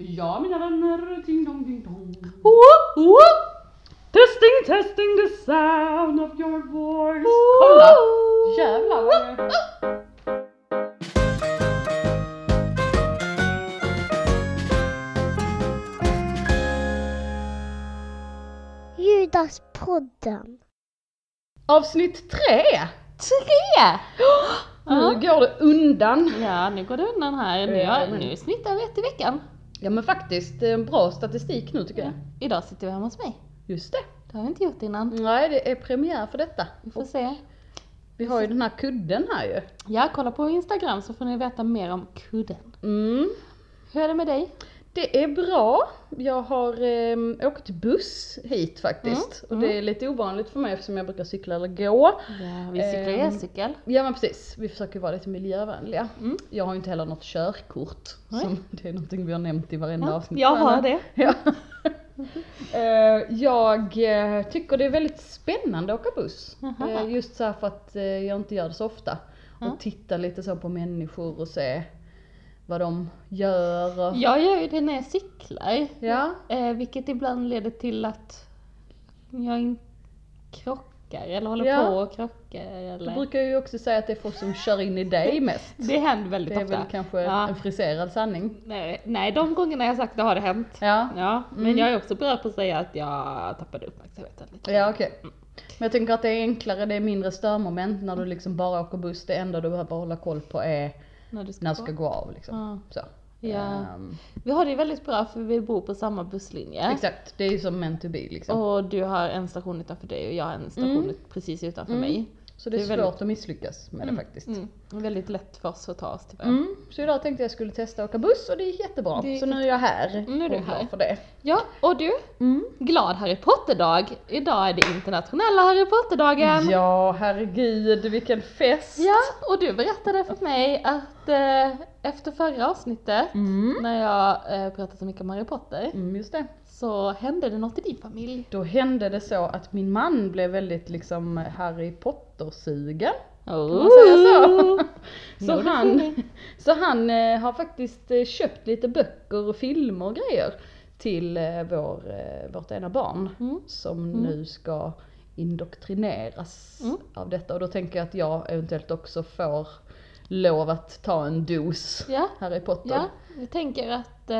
Ja mina vänner, ding dong ding dong. Whoop, whoop. Testing, testing the sound of your voice. Kolla! Jävlar vad. Judaspodden. Avsnitt tre! Tre! Nu går det undan. Ja, nu går det undan här. Nu, Ja, nu snittar vi ett i veckan. Ja men faktiskt, det är en bra statistik nu tycker jag. Idag sitter vi hemma hos mig. Just det. Det har vi inte gjort innan. Nej, det är premiär för detta. Vi får se. Vi har ju den här kudden här ju. Ja, kolla på Instagram så får ni veta mer om kudden. Mm. Hur är det med dig? Det är bra. Jag har eh, åkt buss hit faktiskt. Mm, Och det är lite ovanligt för mig eftersom jag brukar cykla eller gå. Ja, vi cyklar Ehm, elcykel. Ja men precis, vi försöker vara lite miljövänliga. Mm. Jag har ju inte heller något körkort. Som, det är någonting vi har nämnt i varenda Ja, avsnitt. jag har det. Ja. Eh, jag eh, tycker det är väldigt spännande att åka buss. Jaha. Eh, just så för att eh, jag inte gör det så ofta. Och titta lite så på människor och se vad de gör. Och, Jag gör ju det när jag cyklar. ja. Eh, vilket ibland leder till att jag inte krockar eller håller Ja. på och krockar Du eller... brukar ju också säga att det är folk som kör in i dig mest. Det händer väldigt Det är ofta. väl kanske Ja. en friserad sanning. Nej, nej, de gångerna jag sagt det har det hänt. Ja, Ja, men Mm. jag är också bra på att säga att jag tappade uppmärksamheten lite. ja okej. Men jag tänker att det är enklare, det är mindre störmoment när du liksom bara åker buss. Det enda du behöver hålla koll på är När du ska, när du gå. ska gå av liksom. Ja. Så. Ja. Ehm, Vi har det väldigt bra för vi bor på samma busslinje. Exakt, det är ju som meant to be liksom. Och du har en station utanför dig och jag har en station Mm. precis utanför Mm. mig. Så det är, det är svårt väldigt- att misslyckas med det faktiskt. Mm. Väldigt lätt för oss att ta oss till Mm. Så idag tänkte jag skulle testa att åka buss och det gick jättebra. Det så nu är jag här. Nu är du här. för det. Ja, och du, Mm. glad Harry Potter-dag. Idag är det internationella Harry Potter-dagen. Ja, herregud vilken fest! Ja, och du berättade för mig att eh, efter förra avsnittet, Mm. när jag eh, pratade så mycket om Harry Potter, Mm, just det. Så hände det något i din familj. Då hände det så att min man blev väldigt liksom Harry Potter-sugen. Oh. man säga så? Så han, så han eh, har faktiskt eh, köpt lite böcker och filmer och grejer till eh, vår, eh, vårt ena barn Mm. som nu ska indoktrineras Mm. av detta och då tänker jag att jag eventuellt också får lov att ta en dos Ja, Harry Potter. ja, jag tänker att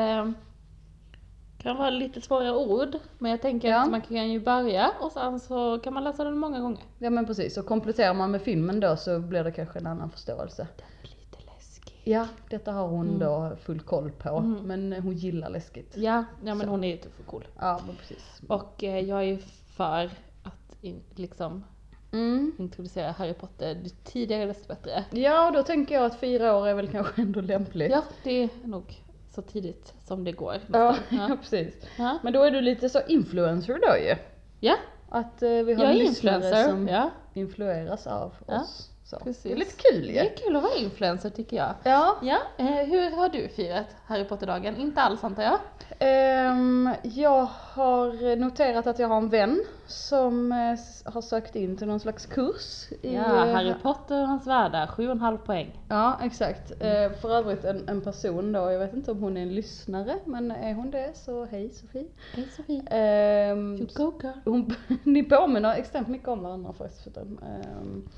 kan vara lite svåra ord, men jag tänker Ja. att man kan ju börja och sen så kan man läsa den många gånger. Ja men precis, och kompletterar man med filmen då så blir det kanske en annan förståelse. Lite läskigt. Ja, detta har hon Mm. då full koll på, men hon gillar läskigt. Ja, ja men Så. hon är ju tuff och cool. Ja, men precis. Och eh, jag är ju för att in, liksom Mm. introducera Harry Potter, ju tidigare desto bättre. Ja, då tänker jag att fyra år är väl kanske ändå lämpligt. Ja, det är nog så tidigt som det går. ja, ja. Precis. Ja. Men då är du lite så influencer då ju. ja, Att eh, vi har jag lyssnare influencer. som Ja, influeras av oss. Så. precis. Det är lite kul ju. det är kul att vara influencer tycker jag. Ja. Ja, eh, hur har du firat Harry Potter-dagen? Inte alls antar jag? Ehm, jag har noterat att jag har en vän som eh, har sökt in till någon slags kurs. I, Ja, eh, Harry Potter och hans världar, 7,5 poäng. Ja, exakt. Eh, för övrigt en, en person då, jag vet inte om hon är en lyssnare, men är hon det så hej Sofie. Hej Sofie. Ehm, You go girl. hon, ni påminner extremt mycket om varandra förresten. Ehm,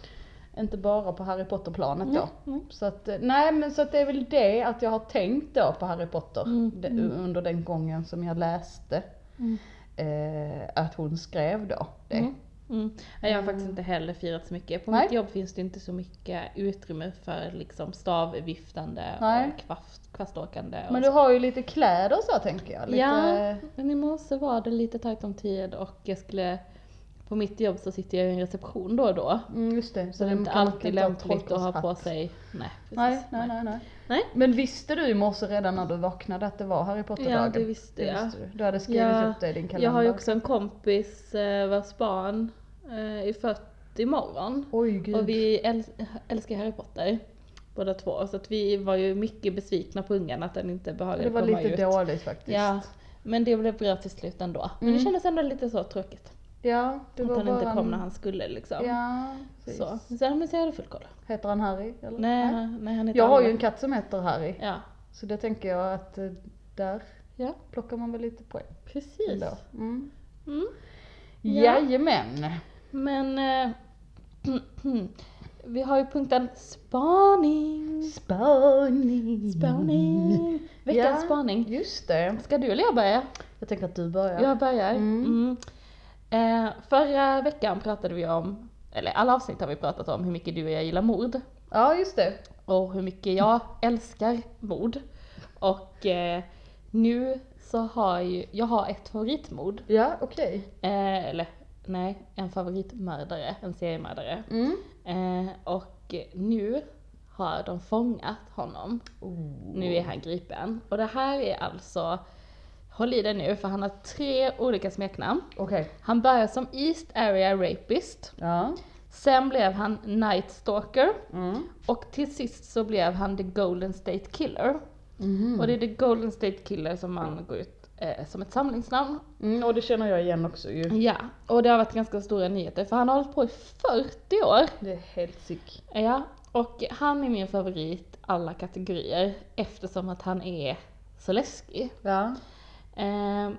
inte bara på Harry Potter-planet då. Nej, nej. Så att, eh, nej men så att det är väl det att jag har tänkt då på Harry Potter Mm, de, under den gången som jag läste. Mm. Eh, att hon skrev då det. Mm. Mm. Ja, Jag har faktiskt inte heller firat så mycket. På Nej. mitt jobb finns det inte så mycket utrymme för liksom stavviftande Nej. och kvast, kvaståkande. Och Men så. du har ju lite kläder så tänker jag. Lite, Ja, men i morse var det lite tajt om tid och jag skulle på mitt jobb så sitter jag i en reception då och då. Mm, just det. Så det är inte alltid lämpligt att ha på sig, nej precis. Nej, nej, nej, nej. Nej. Men visste du i morse redan när du vaknade att det var Harry Potter-dagen? Ja, det visste jag. du. Du hade skrivit Ja, upp det i din kalender. Jag har ju också en kompis eh, vars barn eh, är fött imorgon. Oj gud. Och vi äl- älskar Harry Potter. Båda två. Så att vi var ju mycket besvikna på ungen att den inte behagade det var komma lite ut. dåligt faktiskt. Ja, men det blev bra till slut ändå. Men Mm. det kändes ändå lite så tråkigt. Ja det att var han bara inte kom en- när han skulle liksom. Ja, precis. så. Men sen men så jag hade full koll. Heter han Harry? Eller? Nej, nej, nej han heter Jag har ju en katt som heter Harry. Ja. Så det tänker jag att eh, där Ja, plockar man väl lite poäng precis. ändå. Mm. Mm. Ja. Jajamän. Men eh, vi har ju punkten spaning. Spaning. Spaning. Veckans Ja. spaning. Just det. Ska du eller jag börja? Jag tänker att du börjar. Jag börjar. Mm. Eh, förra veckan pratade vi om, eller alla avsnitt har vi pratat om hur mycket du och jag gillar mord. Ja, just det. Och hur mycket jag älskar mord. Och eh, nu så har ju, jag har ett favoritmord. Ja, okej. Eh, eller nej, en favoritmördare, en seriemördare. Mm. Eh, och nu har de fångat honom. Oh. Nu är han gripen. Och det här är alltså, håll i dig nu för han har tre olika smeknamn. Okej. Han börjar som East Area Rapist, Ja. sen blev han Night Stalker Mm. och till sist så blev han The Golden State Killer. Mhm. Och det är The Golden State Killer som man går ut eh, som ett samlingsnamn. Mm, och det känner jag igen också ju. Ja, och det har varit ganska stora nyheter för han har hållit på i 40 år. Det är helt sick. Ja, och han är min favorit alla kategorier eftersom att han är så läskig. Ja. Eh,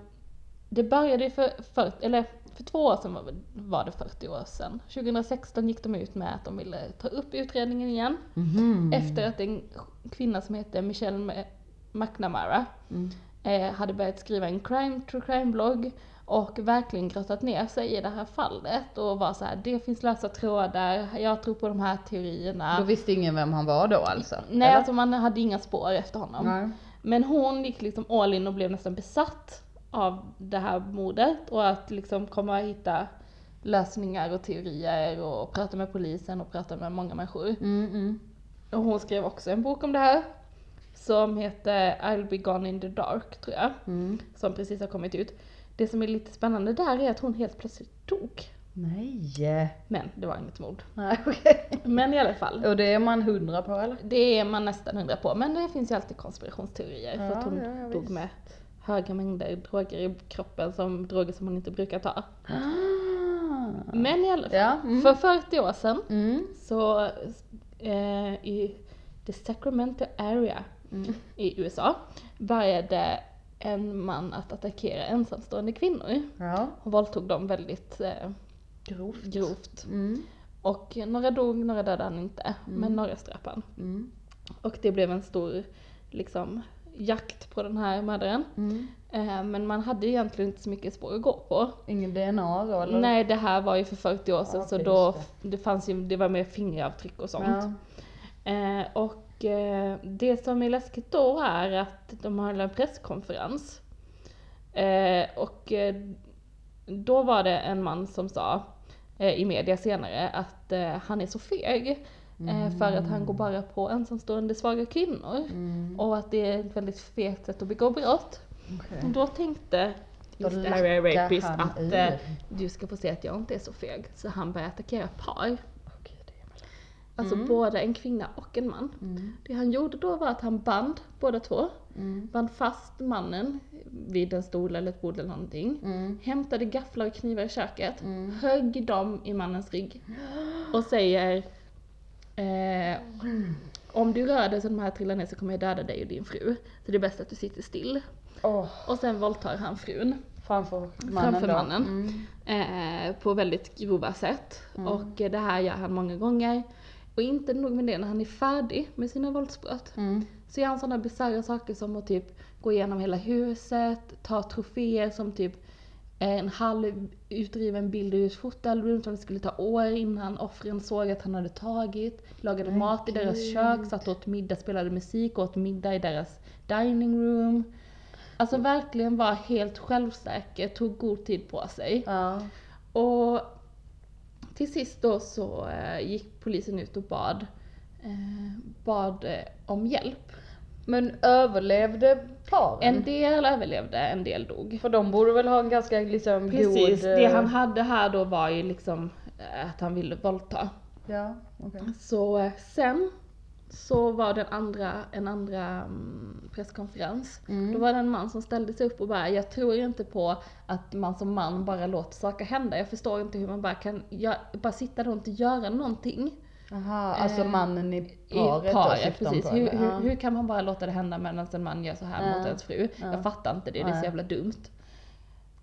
det började ju för, för, eller för två år sedan var, var det 40 år sedan. 2016 gick de ut med att de ville ta upp utredningen igen. Mhm. Efter att en kvinna som heter Michelle Ma- McNamara Mm. eh, hade börjat skriva en crime true crime-blogg och verkligen grottat ner sig i det här fallet och var så här: det finns lösa trådar, jag tror på de här teorierna. Då visste ingen vem han var då alltså? Nej, eller? alltså man hade inga spår efter honom. Nej. Men hon gick liksom all in och blev nästan besatt av det här mordet och att liksom komma och hitta lösningar och teorier och prata med polisen och prata med många människor. Mm, mm. Och hon skrev också en bok om det här som heter I'll be gone in the dark tror jag, Mm. som precis har kommit ut. Det som är lite spännande där är att hon helt plötsligt dog. Nej. Men det var inget mord. Nej, okej. Men i alla fall. Och det är man hundra på eller? Det är man nästan hundra på, men det finns ju alltid konspirationsteorier för Ja, att hon ja, ja, dog med höga mängder droger i kroppen, som droger som hon inte brukar ta. Ah. Men i alla fall, Ja. Mm. för 40 år sedan Mm. så eh, i the Sacramento area Mm. i USA började en man att attackera ensamstående kvinnor Ja. och våldtog dem väldigt eh, Grovt. grovt. Mm. Och några dog, några dödade han inte, Mm. men några ströp han. Mm. Och det blev en stor liksom, jakt på den här mördaren. Mm. Eh, men man hade egentligen inte så mycket spår att gå på. Ingen DNA då eller? Nej, det här var ju för 40 år sedan Ja, så då, just det. fanns ju, det var mer fingeravtryck och sånt. Ja. Eh, och eh, det som är läskigt då är att de höll en presskonferens. Eh, och eh, då var det en man som sa i media senare att eh, han är så feg. Eh, för att han går bara på ensamstående svaga kvinnor. Mm. Och att det är ett väldigt fegt sätt att begå brott. Och då tänkte just lackar Rapist att eh, du ska få se att jag inte är så feg. Så han börjar attackera par. Okej, det är väl- Alltså Mm. både en kvinna och en man. Mm. Det han gjorde då var att han band båda två. Mm. Band fast mannen vid en stol eller ett bord eller någonting. Mm. Hämtade gafflar och knivar i köket. Mm. Högg dem i mannens rygg. Och säger eh, om du rör dig så de här trillar ner så kommer jag döda dig och din fru. Så det är bäst att du sitter still. Åh, Och sen våldtar han frun. framför mannen Framför mannen. Mm. Eh, på väldigt grova sätt. Mm. Och det här gör han många gånger. Och inte nog med det, när han är färdig med sina våldsbrott Mm. så gör han sådana bisarra saker som att typ gå igenom hela huset, ta troféer som typ en halv utdriven bild ur ett fotoalbum som det skulle ta år innan offren såg att han hade tagit. Lagade Men mat i deras gud. kök, satt åt middag, spelade musik, åt middag i deras dining room. Alltså verkligen var helt självsäker, tog god tid på sig. Ja. Och till sist då så eh, gick polisen ut och bad, eh, bad eh, om hjälp. Men överlevde paren? En del överlevde, en del dog. För de borde väl ha en ganska liksom Precis, god... det han hade här då var ju liksom att han ville våldta. Ja, okej. Så sen så var det en andra, en andra mm, presskonferens. Mm. Då var det en man som ställde sig upp och bara, jag tror inte på att man som man bara låter saker hända. Jag förstår inte hur man bara kan gö- bara sitta där och inte göra någonting. Aha, alltså Eh, mannen i I paret då paret, hon precis. på, Hur, hur, hur kan man bara låta det hända medan en man gör så här Ja. mot ens fru? Ja. Jag fattar inte det, det är så jävla dumt.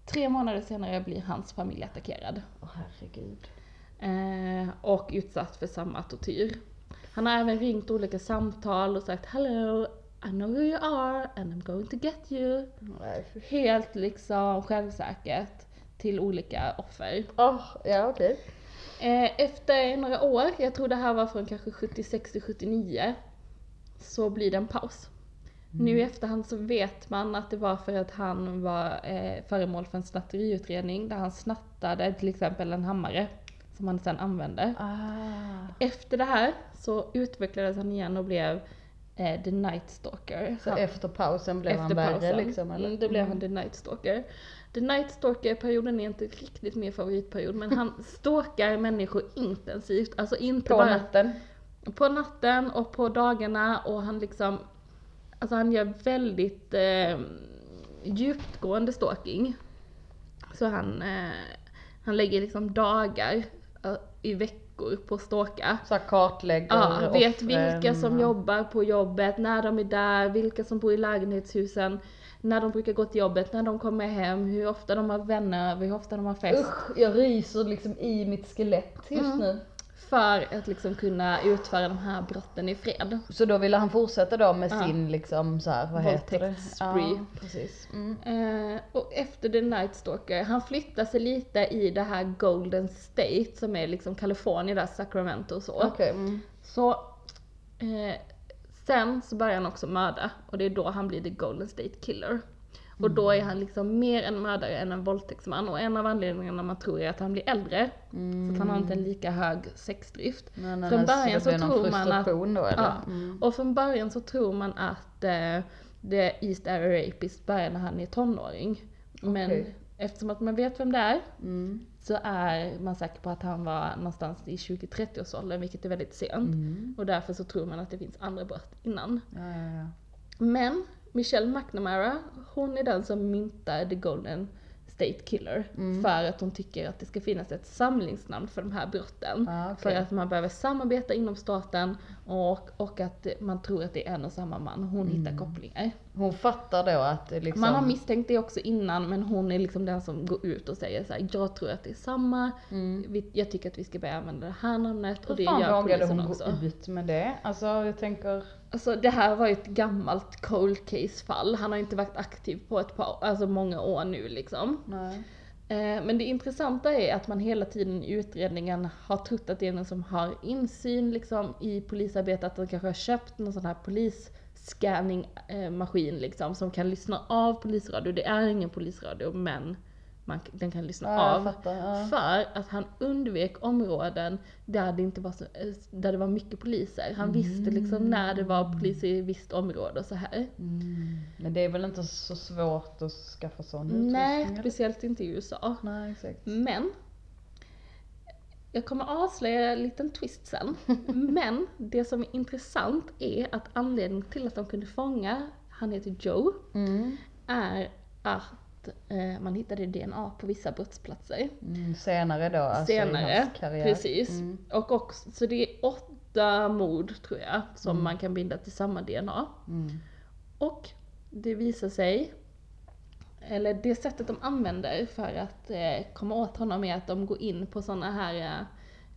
Tre månader senare blir hans familj attackerad. Åh herregud. Eh, och utsatt för samma tortyr. Han har även ringt olika samtal och sagt Hello, I know who you are and I'm going to get you. Nej, Helt liksom självsäkert till olika offer. Åh, ja okej. Eh, efter några år, jag tror det här var från kanske 76 till 79, så blir det en paus. Nu i efterhand så vet man att det var för att han var eh, föremål för en snatteriutredning där han snattade till exempel en hammare som han sen använde. Ah. Efter det här så utvecklades han igen och blev eh, The Night Stalker. Så Han- efter pausen blev han efter värre pausen. liksom eller? Mm, det blev han The Night Stalker. The Night Stalker-perioden är inte riktigt min favoritperiod men han stalkar människor intensivt. Alltså inte På bara natten? på natten och på dagarna och han liksom, alltså han gör väldigt eh, djupgående stalking. Så han, eh, han lägger liksom dagar i veckor på stalka. Så kartlägger Ja, vet vilka som och- jobbar på jobbet, när de är där, vilka som bor i lägenhetshusen, när de brukar gå till jobbet, när de kommer hem, hur ofta de har vänner hur ofta de har fest. Usch, jag ryser liksom i mitt skelett just Mm. nu. För att liksom kunna utföra de här brotten i fred. Så då ville han fortsätta då med Ja. sin liksom så här, vad heter det? Ja, precis. Mm. Eh, och efter The Night Stalker, han flyttar sig lite i det här Golden State som är liksom Kalifornien där, Sacramento och så. Okej. Mm. Så eh, sen så börjar han också mörda och det är då han blir the Golden State Killer. Och då är han liksom mer en mördare än en våldtäktsman och en av anledningarna man tror är att han blir äldre. Så att han har inte en lika hög sexdrift. Men, men, Från början så någon tror man att då eller? Ja. Mm. Och från början så tror man att eh, det East Area Rapist börjar när han är tonåring. Men Okej. eftersom att man vet vem det är Mm. så är man säker på att han var någonstans i 20-30 års åldern vilket är väldigt sent. Mm. Och därför så tror man att det finns andra brott innan. Ja, ja. Men Michelle McNamara, hon är den som myntar The Golden State Killer. Mm. För att hon tycker att det ska finnas ett samlingsnamn för de här brotten. Ah, okej. För att man behöver samarbeta inom staten och, och att man tror att det är en och samma man. Hon Mm. hittar kopplingar. Hon fattar då att liksom... Man har misstänkt det också innan men hon är liksom den som går ut och säger så här: jag tror att det är samma, Mm. Jag tycker att vi ska börja använda det här namnet och Hur det fan gör vågade hon också. gå ut med det? Alltså jag tänker... Alltså det här var ju ett gammalt cold case fall. Han har inte varit aktiv på ett par, alltså många år nu liksom. Nej. Eh, men det intressanta är att man hela tiden i utredningen har trott att det är någon som har insyn liksom i polisarbetet, att de kanske har köpt någon sån här polisscanning eh, liksom som kan lyssna av polisradio. Det är ingen polisradio men man, den kan lyssna Ja, av. fattar. Ja. För att han undvek områden där det inte var så, där det var mycket poliser. Han visste liksom när det var poliser i visst område och så här. Mm. Men det är väl inte så svårt att skaffa sån utrustning? Nej, eller? speciellt inte i USA. Nej, exakt. Men jag kommer avslöja en liten twist sen. Men det som är intressant är att anledningen till att de kunde fånga, han heter Joe, Mm. är att eh, man hittade DNA på vissa brottsplatser. Mm. Senare då, alltså i Senare, hans karriär. precis. Mm. Och också, så det är åtta mord tror jag som man kan binda till samma DNA. Mm. Och det visar sig, eller det sättet de använder för att eh, komma åt honom är att de går in på sådana här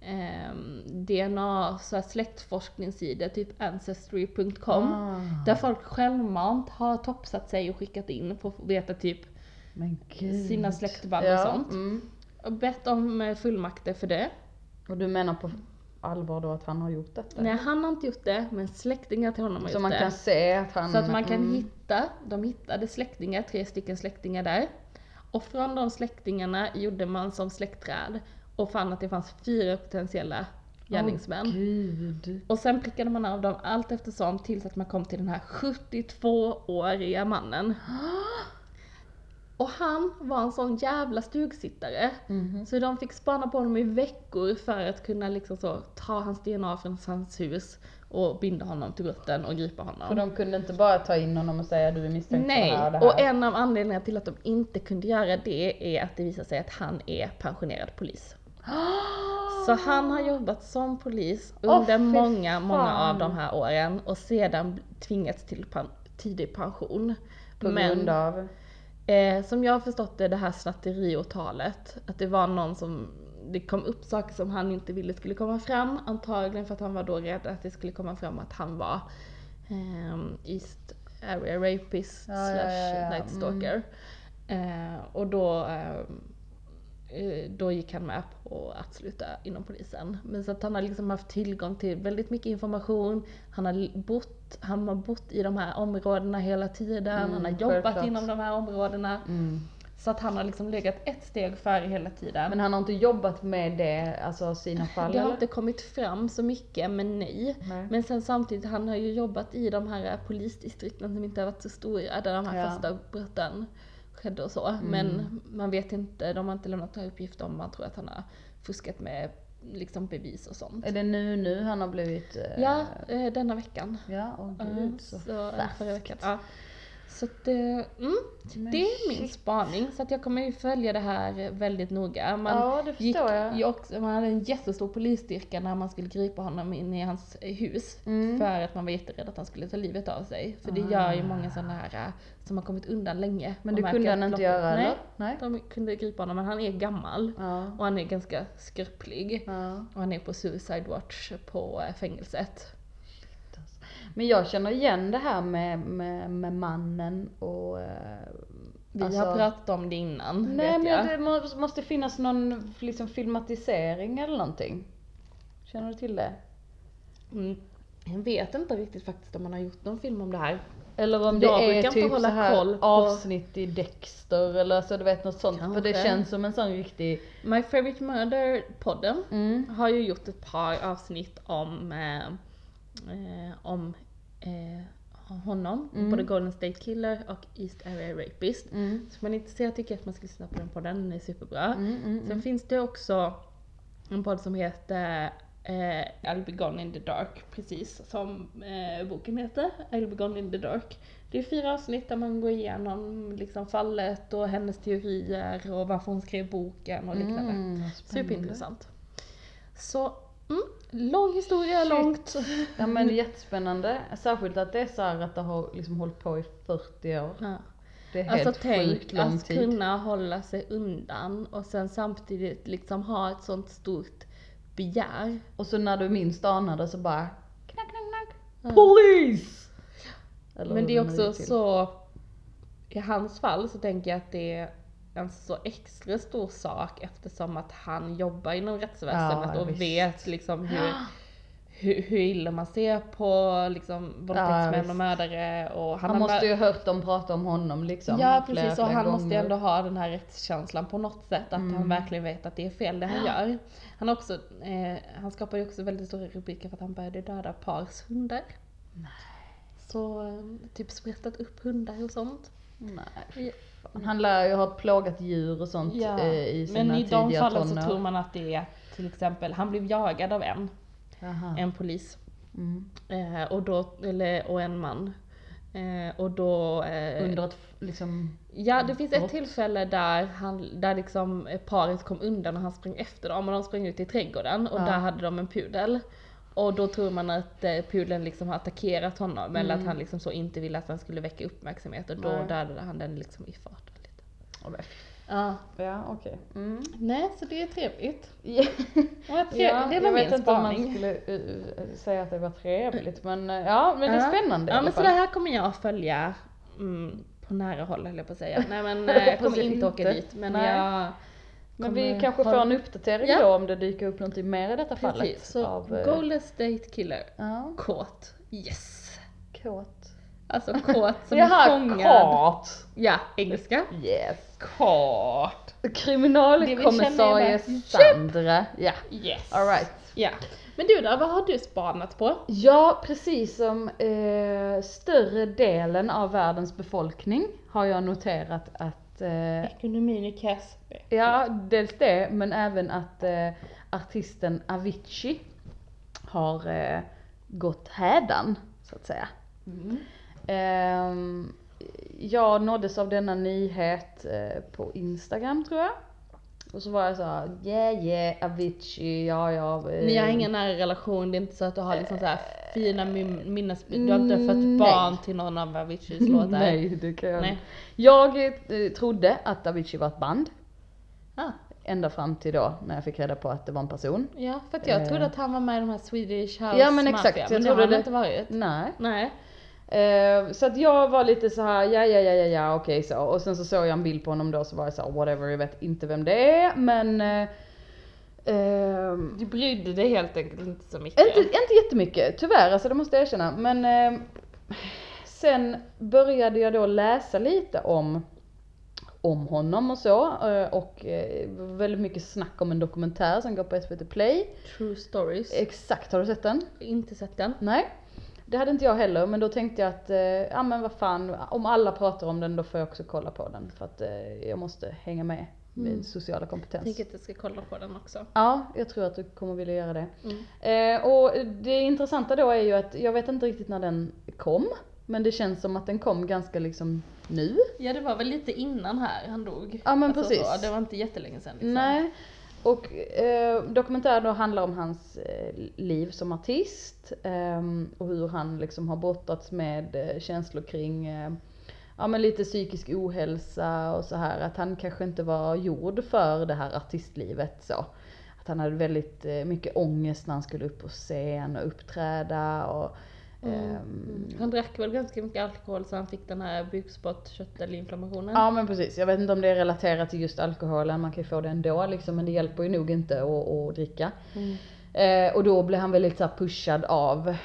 eh, DNA, så här släktforskningssidor, typ ancestry.com. Ah. Där folk självmant har toppsatt sig och skickat in för att veta typ. Sina släktband och ja. sånt. Mm. och bett om eh, fullmakter för det. Och du menar på allvar då att han har gjort detta? Nej, han har inte gjort det, men släktingar till honom har Så gjort man det. kan se att han... Så att man kan mm. hitta, de hittade släktingar, tre stycken släktingar där. Och från de släktingarna gjorde man som släktträd och fann att det fanns fyra potentiella gärningsmän. Gud. Och sen prickade man av dem allt eftersom tills att man kom till den här 72-åriga mannen. Och han var en sån jävla stugsittare. Mhm. Så de fick spana på honom i veckor för att kunna liksom så ta hans DNA från hans hus och binda honom till rutten och gripa honom. För de kunde inte bara ta in honom och säga du är misstänkt Nej, för det här och det här. och en av anledningarna till att de inte kunde göra det är att det visar sig att han är pensionerad polis. Så han har jobbat som polis under fy många, många fan. av de här åren och sedan tvingats till tidig pension. På grund av? Eh, som jag har förstått det, det här snatteriåtalet, att det var någon som, det kom upp saker som han inte ville skulle komma fram, antagligen för att han var då rädd att det skulle komma fram att han var ehm, East Area Rapist Ja, slash ja, ja. Night Stalker. Eh, och då, ehm, eh, då gick han med på att sluta inom polisen. Men så att han har liksom haft tillgång till väldigt mycket information, han har bott, han har bott i de här områdena hela tiden, Mm, han har jobbat självklart. inom de här områdena. Mm. Så att han har liksom legat ett steg före hela tiden. Men han har inte jobbat med det, alltså sina fall det har eller? inte kommit fram så mycket, men nej. Nej. Men sen samtidigt, han har ju jobbat i de här polisdistrikten som inte har varit så stora, där de här Ja. första brotten skedde och så. Mm. Men man vet inte, de har inte lämnat några uppgifter om man tror att han har fuskat med liksom bevis och sånt. Är det nu, nu han har blivit... eh, Ja, eh, denna veckan. Ja, åh Mm, gud så så, eh, färskt. förra veckan. Ja. Så att, eh, mm, Men det är min shit. spaning. Så att jag kommer ju följa det här väldigt noga. Man Ja, det gick jag. också, man hade en jättestor polisstyrka när man skulle gripa honom in i hans eh, hus. Mm. För att man var jätterädd att han skulle ta livet av sig. För det Ah. gör ju många sådana här eh, som har kommit undan länge. Men det kunde han inte loppet- göra Nej, eller? Nej. de kunde gripa honom men han är gammal. Ja. Och han är ganska skröplig. ja. Och han är på suicide watch på eh, fängelset. Men jag känner igen det här med, med, med mannen och... eh, Vi alltså- har pratat om det innan, Nej vet men jag. det må- måste finnas någon liksom filmatisering eller någonting. Känner du till det? Mm. Jag vet inte riktigt faktiskt om man har gjort någon film om det här. Eller om Jag det brukar är typ så här koll på- avsnitt i Dexter eller så du vet något sånt. För det Kanske. känns som en sån riktig... My Favorite Murder-podden Mm. har ju gjort ett par avsnitt om, eh, eh, om eh, honom, Mm. både Golden State Killer och East Area Rapist. Mm. Så om man är intresserad tycker jag att man ska lyssna på den podden, den är superbra. Mm, mm, Sen mm. finns det också en podd som heter eh, I'll be gone in the dark, precis som eh, boken heter, I'll be gone in the dark. Det är fyra avsnitt där man går igenom liksom fallet och hennes teorier och varför hon skrev boken och liknande. Mm. Superintressant. Så, mm, lång historia, Shit. långt. Ja men jättespännande. Särskilt att det är så att det har liksom hållit på i 40 år. Ja. Det är helt Alltså tänk lång att tid. kunna hålla sig undan och sen samtidigt liksom ha ett sånt stort begär. Och så när du minst anar det så bara knack, knack, knack. Ja. Polis! Eller Men det är också så, i hans fall så tänker jag att det är en så extra stor sak eftersom att han jobbar inom rättsväsendet Ja, och visst. vet liksom hur, hur, hur illa man ser på liksom våldtäktsmän visst. och mördare och Han har måste ju ha hört dem prata om honom liksom. Ja flera, precis, och flera han måste ju gånger. ändå ha den här rättskänslan på något sätt, att Mm. han verkligen vet att det är fel det han gör. Han, också, eh, han skapar ju också väldigt stora rubriker för att han började döda pars hundar. Så eh, typ sprättat upp hundar och sånt. Nej. Fan, Han lär ju ha plågat djur och sånt Ja, eh, i sina men i de tidiga fallen så tror man att det är till exempel, han blev jagad av en, Jaha. en polis. Mm. Eh, och, då, eller, och en man. Eh, och då... Eh, Under ett liksom... Ja, det finns ett tillfälle där, han, där liksom eh, paret kom undan och han sprang efter dem och de sprang ut i trädgården och Ja. där hade de en pudel. Och då tror man att eh, pudeln liksom har attackerat honom eller att han liksom så inte ville att han skulle väcka uppmärksamhet och då Mm. Nej. dödade han den liksom i farten lite. Ja, men- Ja. Ja okej. Mm. Nej, så det är trevligt. Ja, Ja, det var jag min vet inte om man spaning. skulle uh, uh, säga att det var trevligt men uh, ja men det är Ja. spännande i Ja alla men så fall. det här kommer jag följa mm, på nära håll höll jag på att säga. Nej men eh, jag kommer inte åka dit men Nej. jag Men vi kanske får en uppdatering Ja. då om det dyker upp någonting mer i detta fallet. Precis, så av, uh, Golden State Killer. Ja, Kåt. Yes. kåt. Alltså kåt som Jaha, fångad. kåt! Ja, engelska. Yes. Kåt. Kriminalkommissarie Sandra. Ja, Yes. alright. Ja. Men du då, vad har du spanat på? Ja, precis som eh, större delen av världens befolkning har jag noterat att eh, Ekonomin är kass. Ja, dels det, men även att eh, artisten Avicii har eh, gått hädan, så att säga. Mm. Ehm, jag nåddes av denna nyhet eh, på Instagram tror jag. Och så var jag så här, yeah yeah, Avicii, ja ja. eh, Ni har ingen nära relation, det är inte så att du har liksom så här fina min- minnesbilder, du har inte fött barn till någon av Aviciis låtar? Nej, det kan jag Nej. Jag eh, trodde att Avicii var ett band. Ah, Ända fram till då när jag fick reda på att det var en person. ja, för att jag Eh. trodde att han var med i de här Swedish House Ja, men exakt, Mafia, men det har han inte varit. Nej. Nej. Eh, så att jag var lite så här, ja ja ja ja ja okej så. Och sen så såg jag en bild på honom då så var jag så här, whatever, jag vet inte vem det är men ehm, Du brydde dig helt enkelt inte så mycket. Inte, inte jättemycket, tyvärr, alltså det måste jag erkänna. Men eh, sen började jag då läsa lite om, om honom och så. Eh, och väldigt mycket snack om en dokumentär som går på SVT Play. True stories. Exakt, har du sett den? inte sett den. Nej. Det hade inte jag heller, men då tänkte jag att, eh, ja men vad fan, om alla pratar om den då får jag också kolla på den. För att eh, jag måste hänga med med Mm. sociala Jag kompetens. tänker att jag ska kolla på den också. Ja, jag tror att du kommer vilja göra det. Mm. Eh, och det intressanta då är ju att jag vet inte riktigt när den kom. Men det känns som att den kom ganska liksom nu. Ja det var väl lite innan här han dog. Ja, men Alltså precis. Så, det var inte jättelänge sedan liksom. Nej. Och eh, dokumentären då handlar om hans eh, liv som artist. eh, och hur han liksom har brottats med eh, känslor kring eh, ja men lite psykisk ohälsa och så här. Att han kanske inte var gjord för det här artistlivet så. Att han hade väldigt eh, mycket ångest när han skulle upp på scen och uppträda och ehm, Han drack väl ganska mycket alkohol så han fick den här bukspottkörtelinflammationen. Ja men precis, jag vet inte om det är relaterat till just alkoholen, man kan ju få det ändå liksom, men det hjälper ju nog inte att, att dricka. Mm. Eh, och då blev han väldigt så pushad av,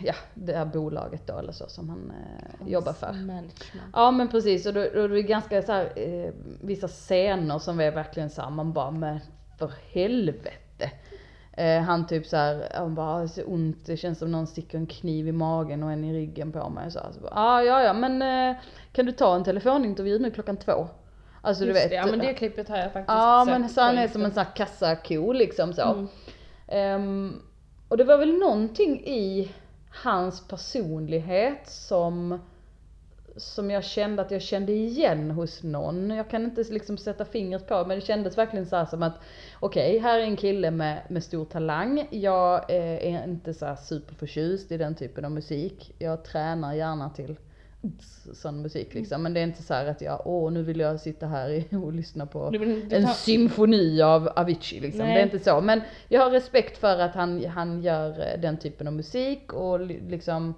ja, det här bolaget då eller så som han eh, jobbar för. Management. Ja men precis, och då, då är det ganska så här, eh, vissa scener som är verkligen så här, man bara, men för helvete. Eh, han typ så här, han bara, det är så ont, det känns som någon sticker en kniv i magen och en i ryggen på mig. Så, här, så bara, ah, ja ja men eh, kan du ta en telefonintervju nu klockan två? Alltså du Just vet. det, ja men det klippet har jag faktiskt Ja sett men så han är som en sån här kassako liksom så. Mm. Ehm, och det var väl någonting i hans personlighet som som jag kände att jag kände igen hos någon. Jag kan inte liksom sätta fingret på men det kändes verkligen så här som att okej, här är en kille med, med stor talang. Jag eh, är inte så här superförtjust i den typen av musik. Jag tränar gärna till sån musik liksom. Men det är inte så här att jag, åh nu vill jag sitta här och lyssna på Du vill inte en symfoni av Avicii liksom. Nej. Det är inte så. Men jag har respekt för att han, han gör eh, den typen av musik och li- liksom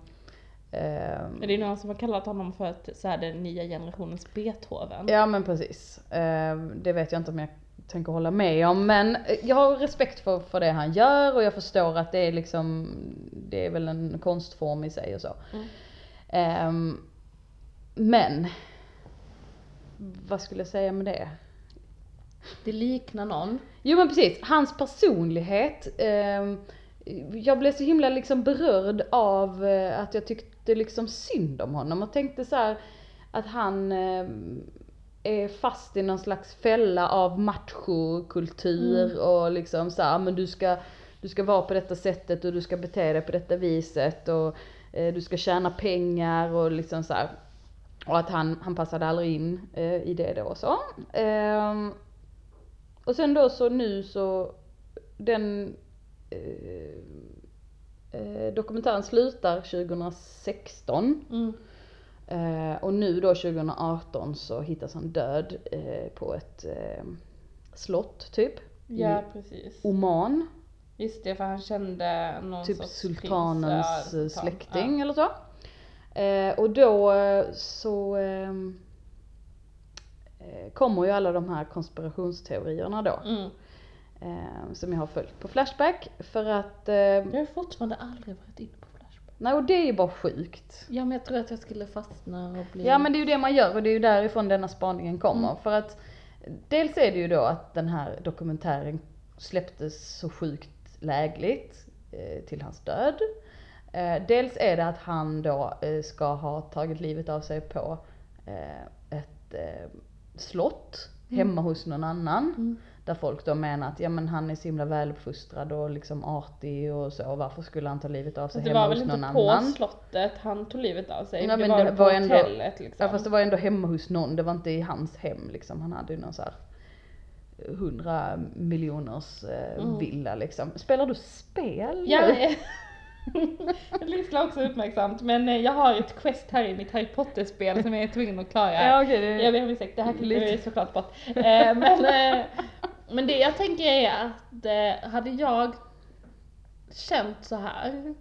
ehm, Är det någon som har kallat honom för att, så här, den nya generationens Beethoven? Ja men precis. Ehm, det vet jag inte om jag tänker hålla med om men jag har respekt för, för det han gör och jag förstår att det är liksom, det är väl en konstform i sig och så. Mm. Ehm, men, vad skulle jag säga med det? Det liknar någon. Jo men precis, hans personlighet. ehm, jag blev så himla liksom berörd av eh, att jag tyckte liksom synd om honom och tänkte så här att han ehm, är fast i någon slags fälla av machokultur och liksom så här, men du ska, du ska vara på detta sättet och du ska bete dig på detta viset och eh, du ska tjäna pengar och liksom så här. Och att han, han passade aldrig in eh, i det då och så. Ehm, och sen då så nu så, den eh, eh, dokumentären slutar 2016. Mm. Eh, och nu då 2018 så hittas han död eh, på ett eh, slott typ. Ja precis. Oman. Just det, för han kände någon Typ sorts sultanens prins, ja, eh, släkting eller så. Och då så kommer ju alla de här konspirationsteorierna då. Ja. Mm. Eh, som jag har följt på Flashback. För att, eh, Jag har fortfarande aldrig varit inne på Flashback. nej och det är ju bara sjukt. Ja men jag tror att jag skulle fastna och bli... Ja men det är ju det man gör och det är ju därifrån denna spaningen kommer. Mm. För att dels är det ju då att den här dokumentären släpptes så sjukt lägligt eh, till hans död. Eh, dels är det att han då eh, ska ha tagit livet av sig på ett slott hemma hos någon annan. Mm. Där folk då menar att ja men han är så himla väluppfostrad och liksom artig och så. Varför skulle han ta livet av sig Det hemma var hos väl inte någon på annan? slottet han tog livet av sig? Nej, det men var det på var ändå- hotellet liksom? Ja fast det var ändå hemma hos någon, det var inte i hans hem liksom. Han hade ju någon så här hundra miljoners eh, Mm. villa liksom. Spelar du spel Ja, eh, det lyssnar också uppmärksamt men eh, jag har ett quest här i mitt Harry Potter-spel som jag är tvungen att klara. Ja okej, det Jag ber om ursäkt, det här klipper vi såklart bort. Eh, men, eh, men det jag tänker är att eh, hade jag känt så här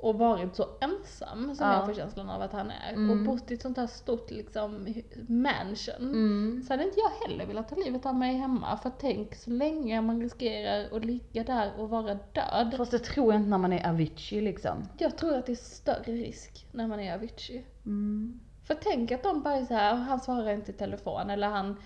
och varit så ensam som Ja. jag får känslan av att han är Mm. och bott i ett sånt här stort liksom mansion Mm. så hade inte jag heller velat ta livet av mig hemma för tänk så länge man riskerar att ligga där och vara död. Fast det tror jag inte när man är Avicii liksom. Jag tror att det är större risk när man är Avicii. Mm. För tänk att de bara är så här, han svarar inte i telefon eller han,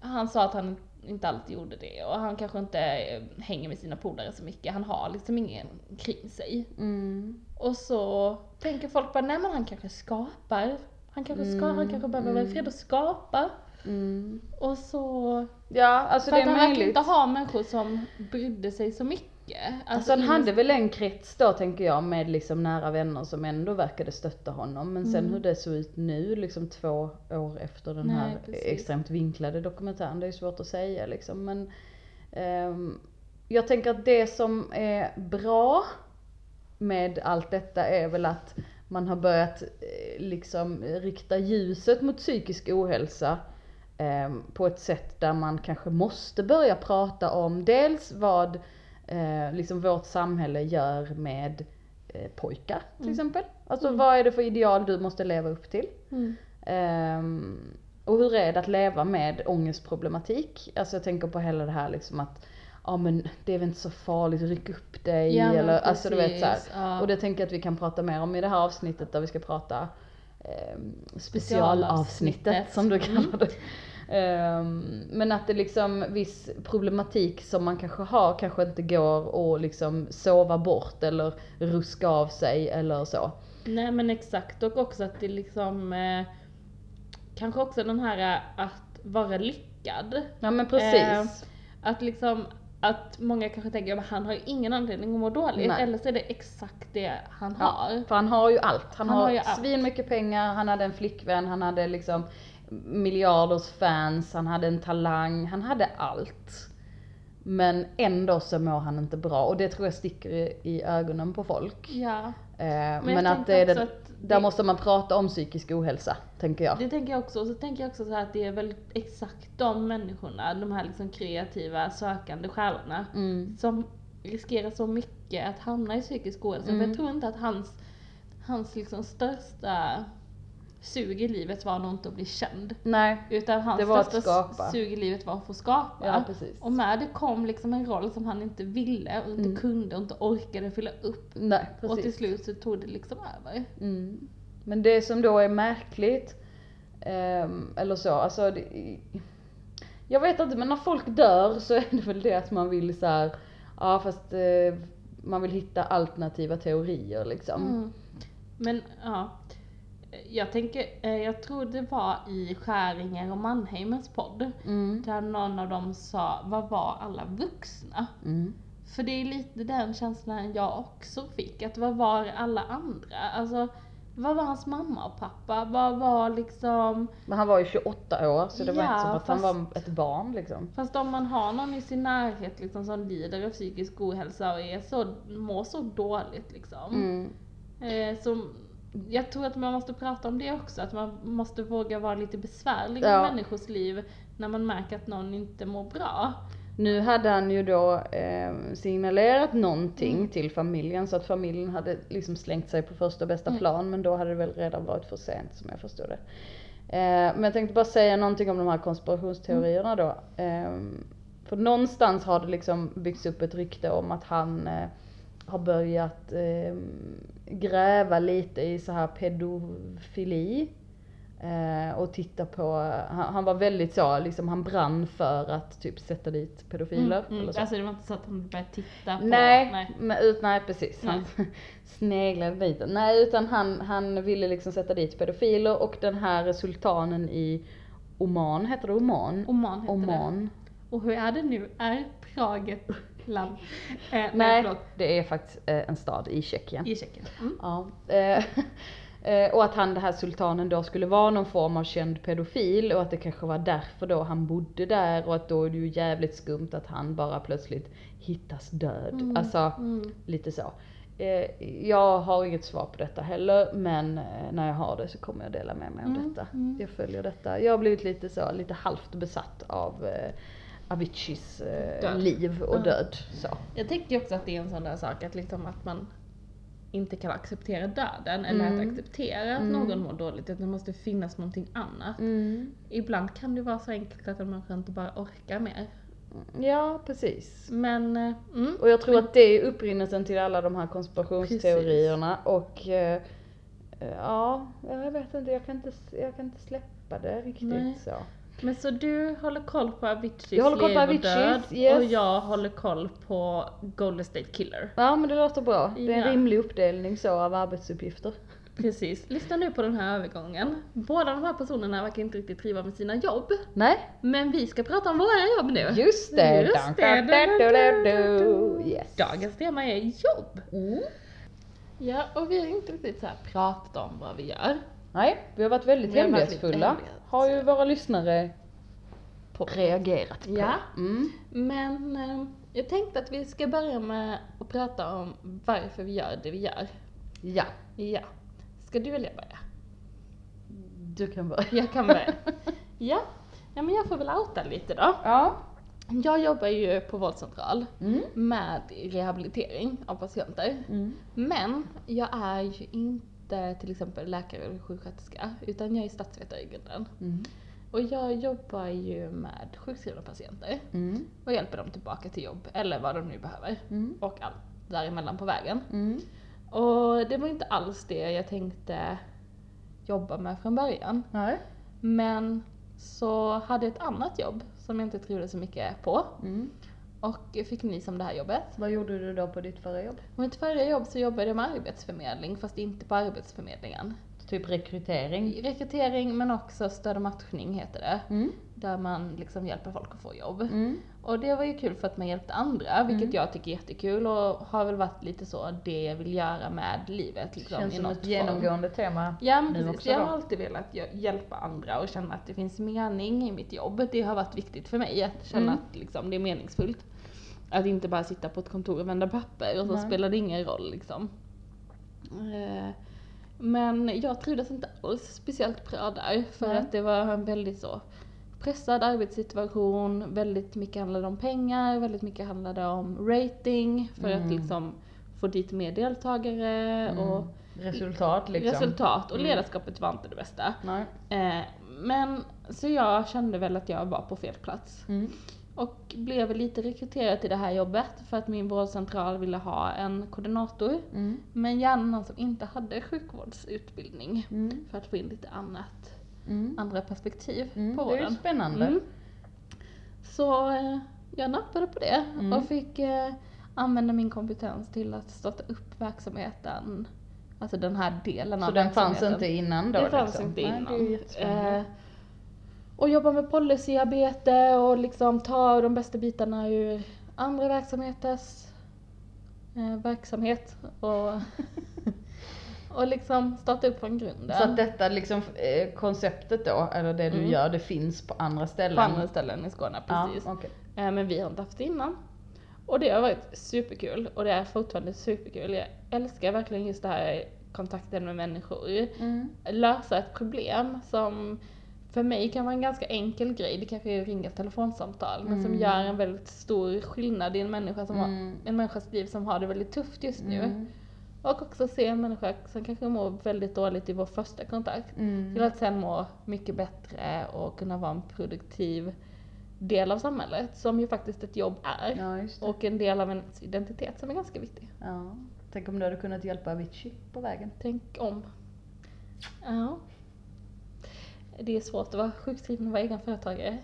han sa att han inte alltid gjorde det och han kanske inte eh, hänger med sina polare så mycket, han har liksom ingen kring sig. Mm. Och så tänker folk bara, nej men han kanske skapar, han kanske, ska, han kanske behöver vara i fred och skapa. Mm. Och så, Ja, alltså för det att är han verkar möjligt. inte ha människor som brydde sig så mycket. Alltså han ingen- hade väl en krets då tänker jag med liksom nära vänner som ändå verkade stötta honom. Men sen Mm. hur det såg ut nu liksom två år efter den Nej, här precis. extremt vinklade dokumentären. Det är svårt att säga liksom. Men ehm, jag tänker att det som är bra med allt detta är väl att man har börjat eh, liksom rikta ljuset mot psykisk ohälsa ehm, på ett sätt där man kanske måste börja prata om dels vad eh, liksom vårt samhälle gör med eh, pojkar till Mm. exempel. Alltså Mm. vad är det för ideal du måste leva upp till? Mm. Ehm, och hur är det att leva med ångestproblematik? Alltså jag tänker på hela det här liksom att ja men det är väl inte så farligt, ryck upp dig Ja, eller alltså du vet så precis, ja. Och det tänker jag att vi kan prata mer om i det här avsnittet där vi ska prata ehm, Specialavsnittet. som du Mm. kallar det. Ehm, men att det liksom viss problematik som man kanske har kanske inte går att liksom sova bort eller ruska av sig eller så. Nej men exakt och också att det liksom eh, Kanske också den här eh, att vara lyckad. Ja men precis. Eh, Att liksom att många kanske tänker att han har ju ingen anledning att må dåligt Nej. eller så är det exakt det han Ja, har. för han har ju allt. Han, Han har, har svin mycket pengar, han hade en flickvän, han hade liksom miljarders fans, han hade en talang, han hade allt. Men ändå så mår han inte bra och det tror jag sticker i, i ögonen på folk. Ja. Eh, jag men att det också det, att där måste man prata om psykisk ohälsa, tänker jag. Det tänker jag också. Och så tänker jag också så att det är väl exakt de människorna, de här liksom kreativa, sökande själarna, Mm. som riskerar så mycket att hamna i psykisk ohälsa. Mm. För jag tror inte att hans, hans liksom största sug i livet var nog inte att bli känd. Nej, Utan hans Det var att största skapa. sug i livet var att få skapa. ja precis. Och med det kom liksom en roll som han inte ville och inte Mm. kunde och inte orkade fylla upp. Nej, Och till precis. slut så tog det liksom över. Mm. Men det som då är märkligt, ehm, eller så, alltså det, Jag vet inte, men när folk dör så är det väl det att man vill så här, ja fast eh, man vill hitta alternativa teorier liksom. Mm. Men ja, jag tänker, eh, jag tror det var i Skäringer och Mannheimers podd, Mm. där någon av dem sa, vad var alla vuxna? Mm. För det är lite den känslan jag också fick, att vad var alla andra? Alltså, vad var hans mamma och pappa? Vad var liksom, Men han var ju 28 år så det var Ja, inte som att han fast- var ett barn liksom. fast om man har någon i sin närhet liksom som lider av psykisk ohälsa och är så, mår så dåligt liksom. Mm. Eh, så jag tror att man måste prata om det också, att man måste våga vara lite besvärlig Ja. i människors liv när man märker att någon inte mår bra. Nu hade han ju då eh, signalerat någonting Mm. till familjen så att familjen hade liksom slängt sig på första bästa Mm. plan men då hade det väl redan varit för sent som jag förstod det. Eh, men jag tänkte bara säga någonting om de här konspirationsteorierna Mm. då. Eh, för någonstans har det liksom byggts upp ett rykte om att han eh, har börjat eh, gräva lite i så här pedofili. Eh, och titta på, han, han var väldigt så, liksom han brann för att typ sätta dit pedofiler. Mm, mm. Eller så. Alltså det var inte så att han började titta på... Nej, nej. Men, ut, nej precis. Han sneglade dit den. Nej utan han, han ville liksom sätta dit pedofiler och den här sultanen i Oman, heter det Oman? Oman heter det. Oman. Och hur är det nu? Är Prag land? Eh, nej, Nej, det är faktiskt eh, en stad i Tjeckien. I Tjeckien. Mm. Ja, eh, Eh, och att han, den här sultanen då skulle vara någon form av känd pedofil och att det kanske var därför då han bodde där och att då är det ju jävligt skumt att han bara plötsligt hittas död. Alltså, Mm. lite så. Jag har inget svar på detta heller men när jag har det så kommer jag dela med mig av Mm, detta. mm. Jag följer detta. Jag har blivit lite så, lite halvt besatt av Aviciis eh, liv och död. Så. Jag tänkte ju också att det är en sån där sak att liksom att man inte kan acceptera döden eller Mm. att acceptera att Mm. någon mår dåligt, utan det måste finnas någonting annat. Ibland kan det vara så enkelt att en människa inte bara orkar mer. Ja, precis. Men, eh, mm. Och jag tror att det är upprinnelsen till alla de här konspirationsteorierna och eh, ja, jag vet inte, jag kan inte, jag kan inte släppa det riktigt Nej. så. Men så du håller koll på Aviciis Jag håller koll på liv och död Aviciis, yes. och jag håller koll på Golden State Killer. Ja men det låter bra. Det är en Ja. rimlig uppdelning så av arbetsuppgifter. Precis. Lyssna nu på den här övergången. Båda de här personerna verkar inte riktigt triva med sina jobb. Nej, Men vi ska prata om våra jobb nu. just det. Just det. Yes. Dagens tema är jobb. Mm. Ja, och vi har inte riktigt så här pratat om vad vi gör. Nej, vi har varit väldigt Vi har varit lite hemlighetsfulla. hemlighets- Har ju våra lyssnare på reagerat på. Ja. Mm. Men eh, jag tänkte att vi ska börja med att prata om varför vi gör det vi gör. Ja, Ja. Ska du eller jag börja? du kan börja. Jag kan börja. ja. ja, men jag får väl outa lite då. Ja. Jag jobbar ju på vårdcentral Mm. med rehabilitering av patienter. Mm. Men jag är ju inte till exempel läkare eller sjuksköterska, utan jag är statsvetare i grunden. Mm. Och jag jobbar ju med sjukskrivna patienter Mm. och hjälper dem tillbaka till jobb, eller vad de nu behöver. Mm. Och allt däremellan på vägen. Mm. Och det var inte alls det jag tänkte jobba med från början. Nej. Men så hade jag ett annat jobb som jag inte trivdes så mycket på. Och fick nys om det här jobbet. Vad gjorde du då på ditt förra jobb? På mitt förra jobb så jobbade jag med arbetsförmedling, fast inte på arbetsförmedlingen. Typ rekrytering? Rekrytering men också stöd och matchning heter det. Mm. Där man liksom hjälper folk att få jobb. Mm. Och det var ju kul för att man hjälpte andra, vilket Mm. jag tycker är jättekul och har väl varit lite så det jag vill göra med livet. Liksom, Känns i som ett form. genomgående tema. Ja men nu också jag då. har alltid velat hjälpa andra och känna att det finns mening i mitt jobb. Det har varit viktigt för mig att känna Mm. att liksom, det är meningsfullt. Att inte bara sitta på ett kontor och vända papper och så Nej. spelar det ingen roll liksom. Eh, Men jag trivdes inte alls speciellt bra där för Nej. att det var en väldigt så pressad arbetssituation, väldigt mycket handlade om pengar, väldigt mycket handlade om rating för att Mm. liksom få dit mer deltagare och Mm. Resultat liksom. resultat och Mm. ledarskapet var inte det bästa. Eh, men så jag kände väl att jag var på fel plats. Mm. Och blev lite rekryterad till det här jobbet för att min vårdcentral ville ha en koordinator. Mm. Men gärna någon som inte hade sjukvårdsutbildning. Mm. För att få in lite annat, Mm. andra perspektiv Mm. på Det är ju vården. spännande. Mm. Så eh, jag nappade på det Mm. och fick eh, använda min kompetens till att starta upp verksamheten. Alltså den här delen Så av den fanns inte innan då Det fanns liksom? inte Nej, innan. det är ju jättespännande. Eh, och jobba med policyarbete och liksom ta de bästa bitarna ur andra verksamheters eh, verksamhet och, och liksom starta upp från grunden. Så att detta liksom, eh, konceptet då, eller det du Mm. gör, det finns på andra ställen? på andra ställen i Skåne, precis. Ja, okej. Eh, men vi har inte haft det innan. Och det har varit superkul och det är fortfarande superkul. Jag älskar verkligen just det här kontakten med människor. Mm. Lösa ett problem som för mig kan vara en ganska enkel grej. Det kanske är att ringa ett telefonsamtal men som Mm. gör en väldigt stor skillnad i en människa som har, Mm. en människas liv som har det väldigt tufft just nu. Mm. Och också se en människa som kanske mår väldigt dåligt i vår första kontakt. Mm. Till att sen må mycket bättre och kunna vara en produktiv del av samhället, som ju faktiskt ett jobb är. Ja. Och en del av ens identitet som är ganska viktig. Ja. Tänk om du hade kunnat hjälpa Avicii på vägen. Tänk om. Ja. Det är svårt att vara sjukskriven och vara egen företagare.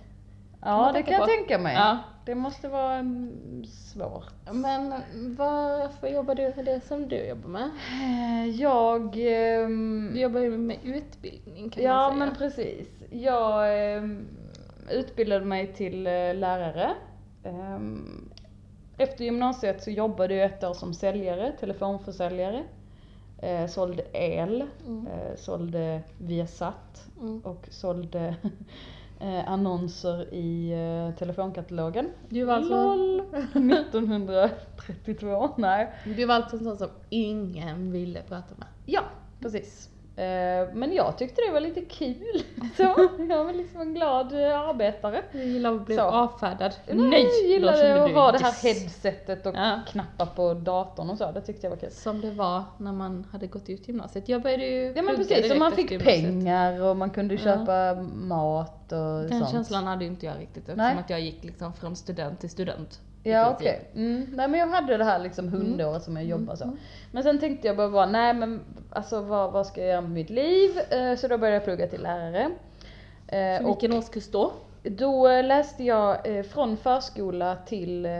Ja, man det kan jag på. tänka mig. Ja. Det måste vara mm, svårt. Men varför jobbar du med det som du jobbar med? Eh, Jag... ehm, Du jobbar ju med utbildning kan Ja man säga. men precis. Jag ehm, utbildade mig till eh, lärare. Ehm, efter gymnasiet så jobbade jag ett år som säljare, telefonförsäljare. Eh, sålde el, Mm. eh, sålde Viasat Mm. och sålde eh, annonser i eh, telefonkatalogen. Du var alltså, LOL! 1932, nej. du var alltså en sån som ingen ville prata med. Ja, precis. Eh, men jag tyckte det var lite kul. Så, jag var liksom en glad eh, arbetare. Du gillar att bli Så. avfärdad. Nej, Nej! jag gillade att ha det här headsetet och Ja. knappa på datorn och så, det tyckte jag var kul. Som det var när man hade gått ut gymnasiet. Jag började ju Ja men precis, och man fick pengar och man kunde Ja. köpa mat och Den sånt. känslan hade ju inte jag riktigt eftersom Nej. att jag gick liksom från student till student. Ja okej. Mm. Nej men jag hade det här liksom hundåret som jag jobbade så. Mm. Men sen tänkte jag bara, bara nej men alltså vad, vad ska jag göra med mitt liv? Eh, Så då började jag plugga till lärare. Eh, Så Och vilken årskurs då? då eh, läste jag från förskola till eh,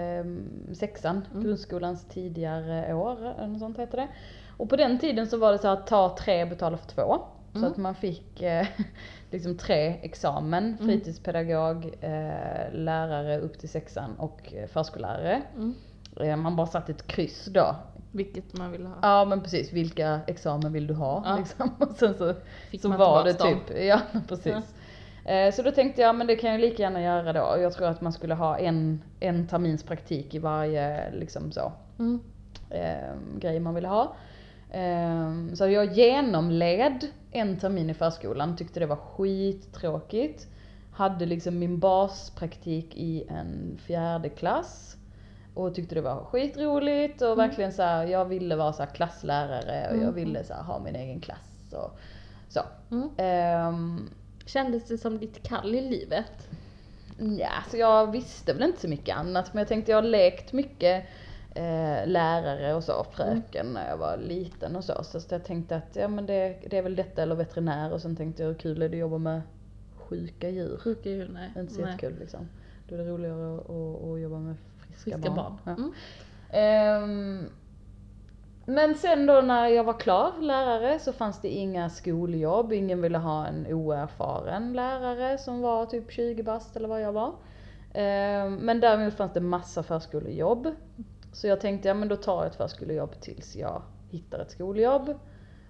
sexan, Mm. grundskolans tidigare år, eller något sånt heter det. Och på den tiden så var det så att ta tre, betala för två. Så Mm. att man fick eh, liksom tre examen, Mm. fritidspedagog, eh, lärare upp till sexan och förskollärare. Mm. Eh, man bara satte ett kryss då. Vilket man ville ha. Ja men precis, vilka examen vill du ha? Ja. Liksom. Och sen så, Fick så man var det tillbaks dem. typ, ja precis. Eh, Så då tänkte jag, men det kan jag lika gärna göra då. Jag tror att man skulle ha en, en termins praktik i varje liksom så, Mm. eh, grej man ville ha. Eh, så jag genomled en termin i förskolan, tyckte det var skittråkigt. Hade liksom min baspraktik i en fjärde klass. Och tyckte det var skitroligt och verkligen så här, jag ville vara så klasslärare och jag Mm. ville så här, ha min egen klass och så. Mm. Ehm, Kändes det som ditt kall i livet? Ja, så jag visste väl inte så mycket annat men jag tänkte jag har lekt mycket eh, lärare och så, fröken när jag var liten och så. Så jag tänkte att ja men det, det är väl detta eller veterinär och sen tänkte jag hur kul är det att jobba med sjuka djur? Sjuka djur, nej. Det är inte så nej. jättekul liksom. Då är det roligare att, att, att jobba med friska, Friska barn. barn. Ja. Mm. Ehm, men sen då när jag var klar lärare så fanns det inga skoljobb, ingen ville ha en oerfaren lärare som var typ 20 bast eller vad jag var. Ehm, men däremot fanns det massa förskolejobb. Så jag tänkte, ja men då tar jag ett förskolejobb tills jag hittar ett skoljobb.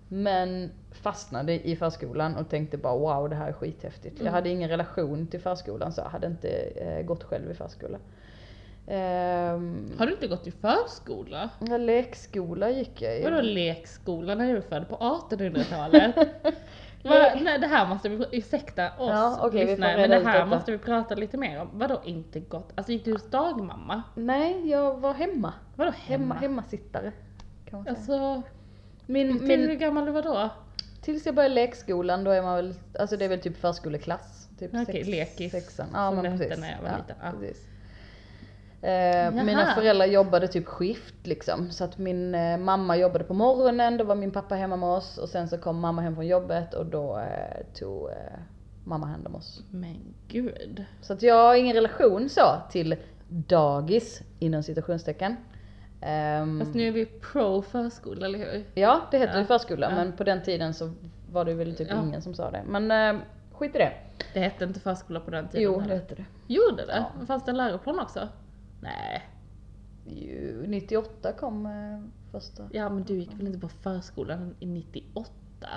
Men fastnade i förskolan och tänkte bara wow det här är skithäftigt. Jag Mm. hade ingen relation till förskolan så jag hade inte eh, gått själv i förskola. Ehm, Har du inte gått i förskola? Ja, lekskola gick jag i. Vadå lekskola när du är född på 1800-talet? Va, nej, det här måste vi, ursäkta oss Ja, får lyssnare, men det här detta. måste vi prata lite mer om. Vadå inte gått? Alltså gick du hos dagmamma? Nej, jag var hemma. Vadå Hemma, hemma? hemmasittare. Kan man säga. Alltså, min, till hur gammal du var då? tills jag började lekskolan, då är man väl, alltså det är väl typ förskoleklass. Typ Okej, sex, lekis, Sexan. Ja, som men det hette precis. när jag var ja, liten. Ja. Precis. Eh, mina föräldrar jobbade typ skift liksom. Så att min eh, mamma jobbade på morgonen, då var min pappa hemma med oss. Och sen så kom mamma hem från jobbet och då eh, tog eh, mamma hand om oss. Men gud. Så att jag har ingen relation så till dagis inom citationstecken. Ehm, Fast nu är vi pro förskola, eller hur? Ja, det heter Ja. ju förskola Ja. men på den tiden så var det väl typ Ja. ingen som sa det. Men eh, skit i det. Det hette inte förskola på den tiden Jo, det hette det. Gjorde det? Ja. Fanns det en läroplan också? Nej. Jo, 98 kom eh, första. Ja men du gick väl inte på förskolan i 98?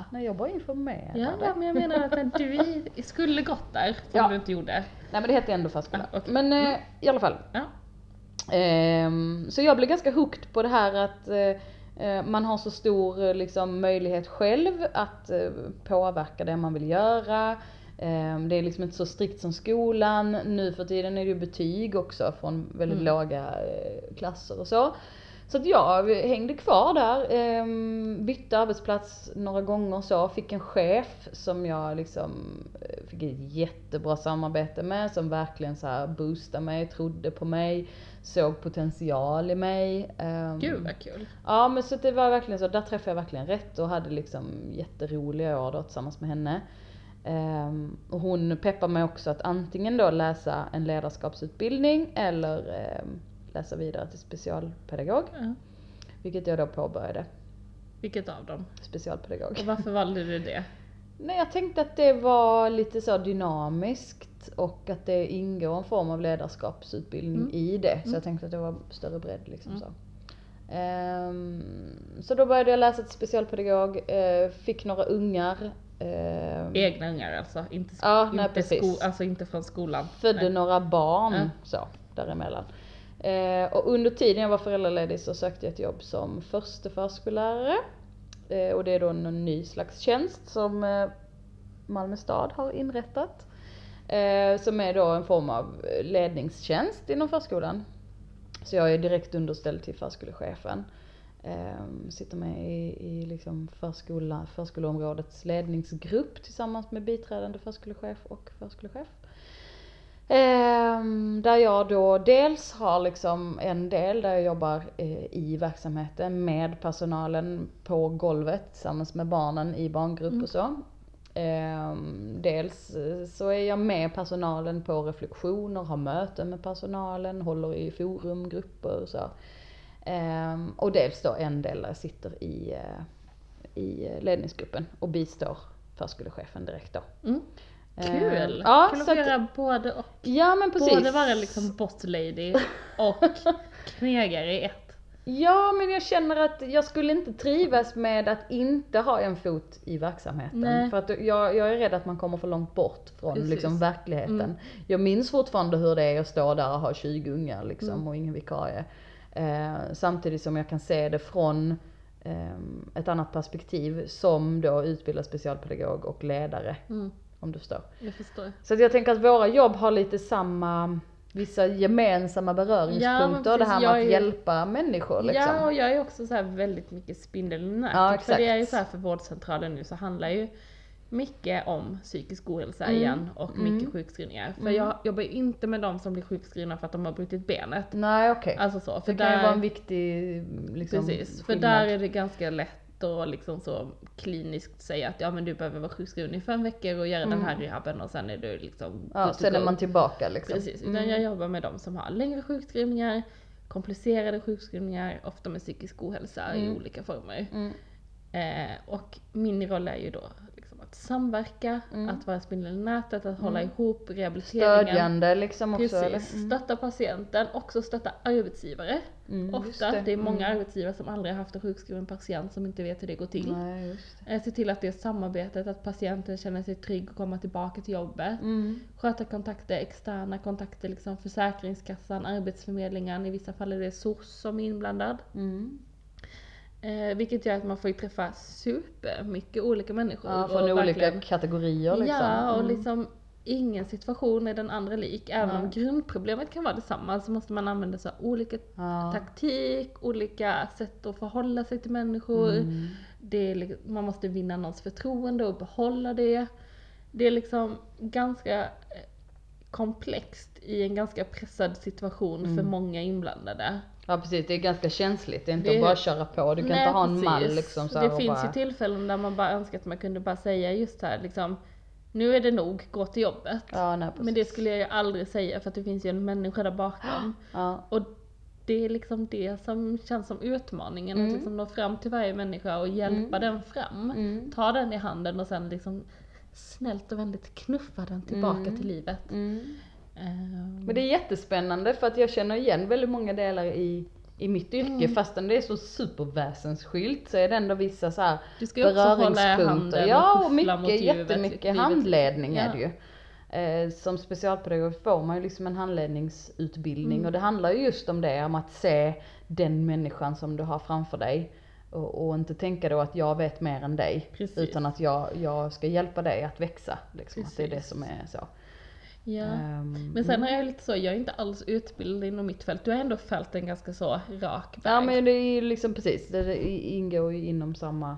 Nej, jag var informerad. Ja, ja men jag menar att du i- skulle gått där, som Ja. du inte gjorde. Nej men det hette ändå förskola. Ja, okej. Men eh, i alla fall. Ja. Ehm, så jag blev ganska hooked på det här att eh, eh, man har så stor eh, liksom, möjlighet själv att eh, påverka det man vill göra. Ehm, det är liksom inte så strikt som skolan. Nu för tiden är det ju betyg också från väldigt Mm. låga eh, klasser och så. Så att jag hängde kvar där, ehm, bytte arbetsplats några gånger så, fick en chef som jag liksom eh, fick ett jättebra samarbete med, som verkligen så här boostade mig, trodde på mig, såg potential i mig. ehm, Gud vad kul. Ja men så det var verkligen så, där träffade jag verkligen rätt och hade liksom jätteroliga år då tillsammans med henne. Ehm, och hon peppar mig också att antingen då läsa en ledarskapsutbildning eller ehm, läsa vidare till specialpedagog. Ja. Vilket jag då påbörjade, Vilket av dem? specialpedagog. Och varför valde du det? Nej jag tänkte att det var lite så dynamiskt och att det ingår en form av ledarskapsutbildning Mm. i det. Så Mm. jag tänkte att det var större bredd liksom Mm. så. Ehm, så då började jag läsa till specialpedagog, eh, fick några ungar. Ehm, Egna ungar alltså, inte, Ja, nej, inte, precis. sko, alltså inte från skolan. födde Nej. några barn Ja. så däremellan. Eh, och under tiden jag var föräldraledig så sökte jag ett jobb som förste förskollärare. Eh, och det är då en ny slags tjänst som eh, Malmö stad har inrättat. Eh, som är då en form av ledningstjänst inom förskolan. Så jag är direkt underställd till förskolechefen. Eh, sitter med i, i liksom förskola, förskoleområdets ledningsgrupp tillsammans med biträdande förskolechef och förskolechef. Ehm, där jag då dels har liksom en del där jag jobbar eh, i verksamheten med personalen på golvet tillsammans med barnen i barngrupp Mm. och så. Ehm, dels eh, så är jag med personalen på reflektioner, har möten med personalen, håller i forumgrupper och så. Ehm, och dels då en del där jag sitter i, eh, i ledningsgruppen och bistår förskolechefen direkt då. Mm. Ehm, Kul! ja, Kul att få göra både och. Ja men precis. Både vara liksom boss lady och knegare i ett. Ja men jag känner att jag skulle inte trivas med att inte ha en fot i verksamheten. Nej. För att jag, jag är rädd att man kommer för långt bort från Precis. liksom, verkligheten. Mm. Jag minns fortfarande hur det är att stå där och ha 20 ungar liksom, Mm. och ingen vikarie. Eh, samtidigt som jag kan se det från eh, ett annat perspektiv som då utbildad specialpedagog och ledare. Mm, Om du förstår. jag förstår. Så jag tänker att våra jobb har lite samma, vissa gemensamma Ja, beröringspunkter. men det här med att är hjälpa människor liksom. Ja, och jag är också så väldigt mycket spindeln i nätet. Ja, För det är ju så här för vårdcentralen nu så handlar ju mycket om psykisk ohälsa Mm. igen och mycket Mm. sjukskrivningar. För Mm. jag jobbar ju inte med de som blir sjukskrivna för att de har brutit benet. Nej okej. Alltså så. För det kan ju där, vara en viktig liksom, precis, för skillnad. där är det ganska lätt att liksom så kliniskt säga att ja men du behöver vara sjukskriven i fem veckor och göra den här rehaben och sen är du liksom Ja, sen är man tillbaka liksom. Precis, utan Mm. jag jobbar med de som har längre sjukskrivningar, komplicerade sjukskrivningar, ofta med psykisk ohälsa i Mm. olika former. Mm. Eh, och min roll är ju då att samverka, Mm. att vara spindeln i nätet, att hålla Mm. ihop rehabiliteringen. Stödjande liksom också Precis, eller? Mm. stötta patienten, också stötta arbetsgivare. Mm, Ofta, det. är många arbetsgivare som aldrig har haft en sjukskriven patient som inte vet hur det går till. Nej, det. Eh, Se till att det är samarbetet, att patienten känner sig trygg och komma tillbaka till jobbet. Mm. Sköta kontakter, externa kontakter, liksom Försäkringskassan, Arbetsförmedlingen, i vissa fall är det SOS som är inblandad. Mm. Eh, vilket gör att man får ju träffa supermycket olika människor. Ja, från olika verkligen- kategorier liksom. Ja, och Mm. liksom ingen situation är den andra lik. Även om Nej. grundproblemet kan vara detsamma så måste man använda så här olika Ja. taktik, olika sätt att förhålla sig till människor. Mm. Det är, man måste vinna någons förtroende och behålla det. Det är liksom ganska eh, komplext i en ganska pressad situation för Mm. många inblandade. Ja precis, det är ganska känsligt. Det är inte Det- att bara köra på. Du kan Nej, inte ha en precis. mall liksom så Det finns bara... ju tillfällen där man bara önskar att man kunde bara säga just här liksom Nu är det nog, gå till jobbet. Ja, nej. Men det skulle jag ju aldrig säga för att det finns ju en människa där bakom. Ja. Och det är liksom det som känns som utmaningen, Mm. att liksom nå fram till varje människa och hjälpa den fram. Mm. Ta den i handen och sen liksom snällt och vänligt knuffa den tillbaka Mm. till livet. Ehm, Men det är jättespännande för att jag känner igen väldigt många delar i, i mitt yrke. Mm. Fastän det är så superväsensskilt så är det ändå vissa så här Du ska ju också hålla handen Ja, och och puffla mot mycket, jättemycket livet. handledning är Ja. det ju. Eh, som specialpedagog får man ju liksom en handledningsutbildning Mm. och det handlar ju just om det, om att se den människan som du har framför dig. Och, och inte tänka då att jag vet mer än dig. Precis. Utan att jag, jag ska hjälpa dig att växa. Liksom, att det är det som är så. Ja. Ehm, Men sen är jag lite så, jag är inte alls utbildad inom mitt fält. Du har ändå följt en ganska så rak väg. Ja men det är ju liksom precis, det ingår ju inom samma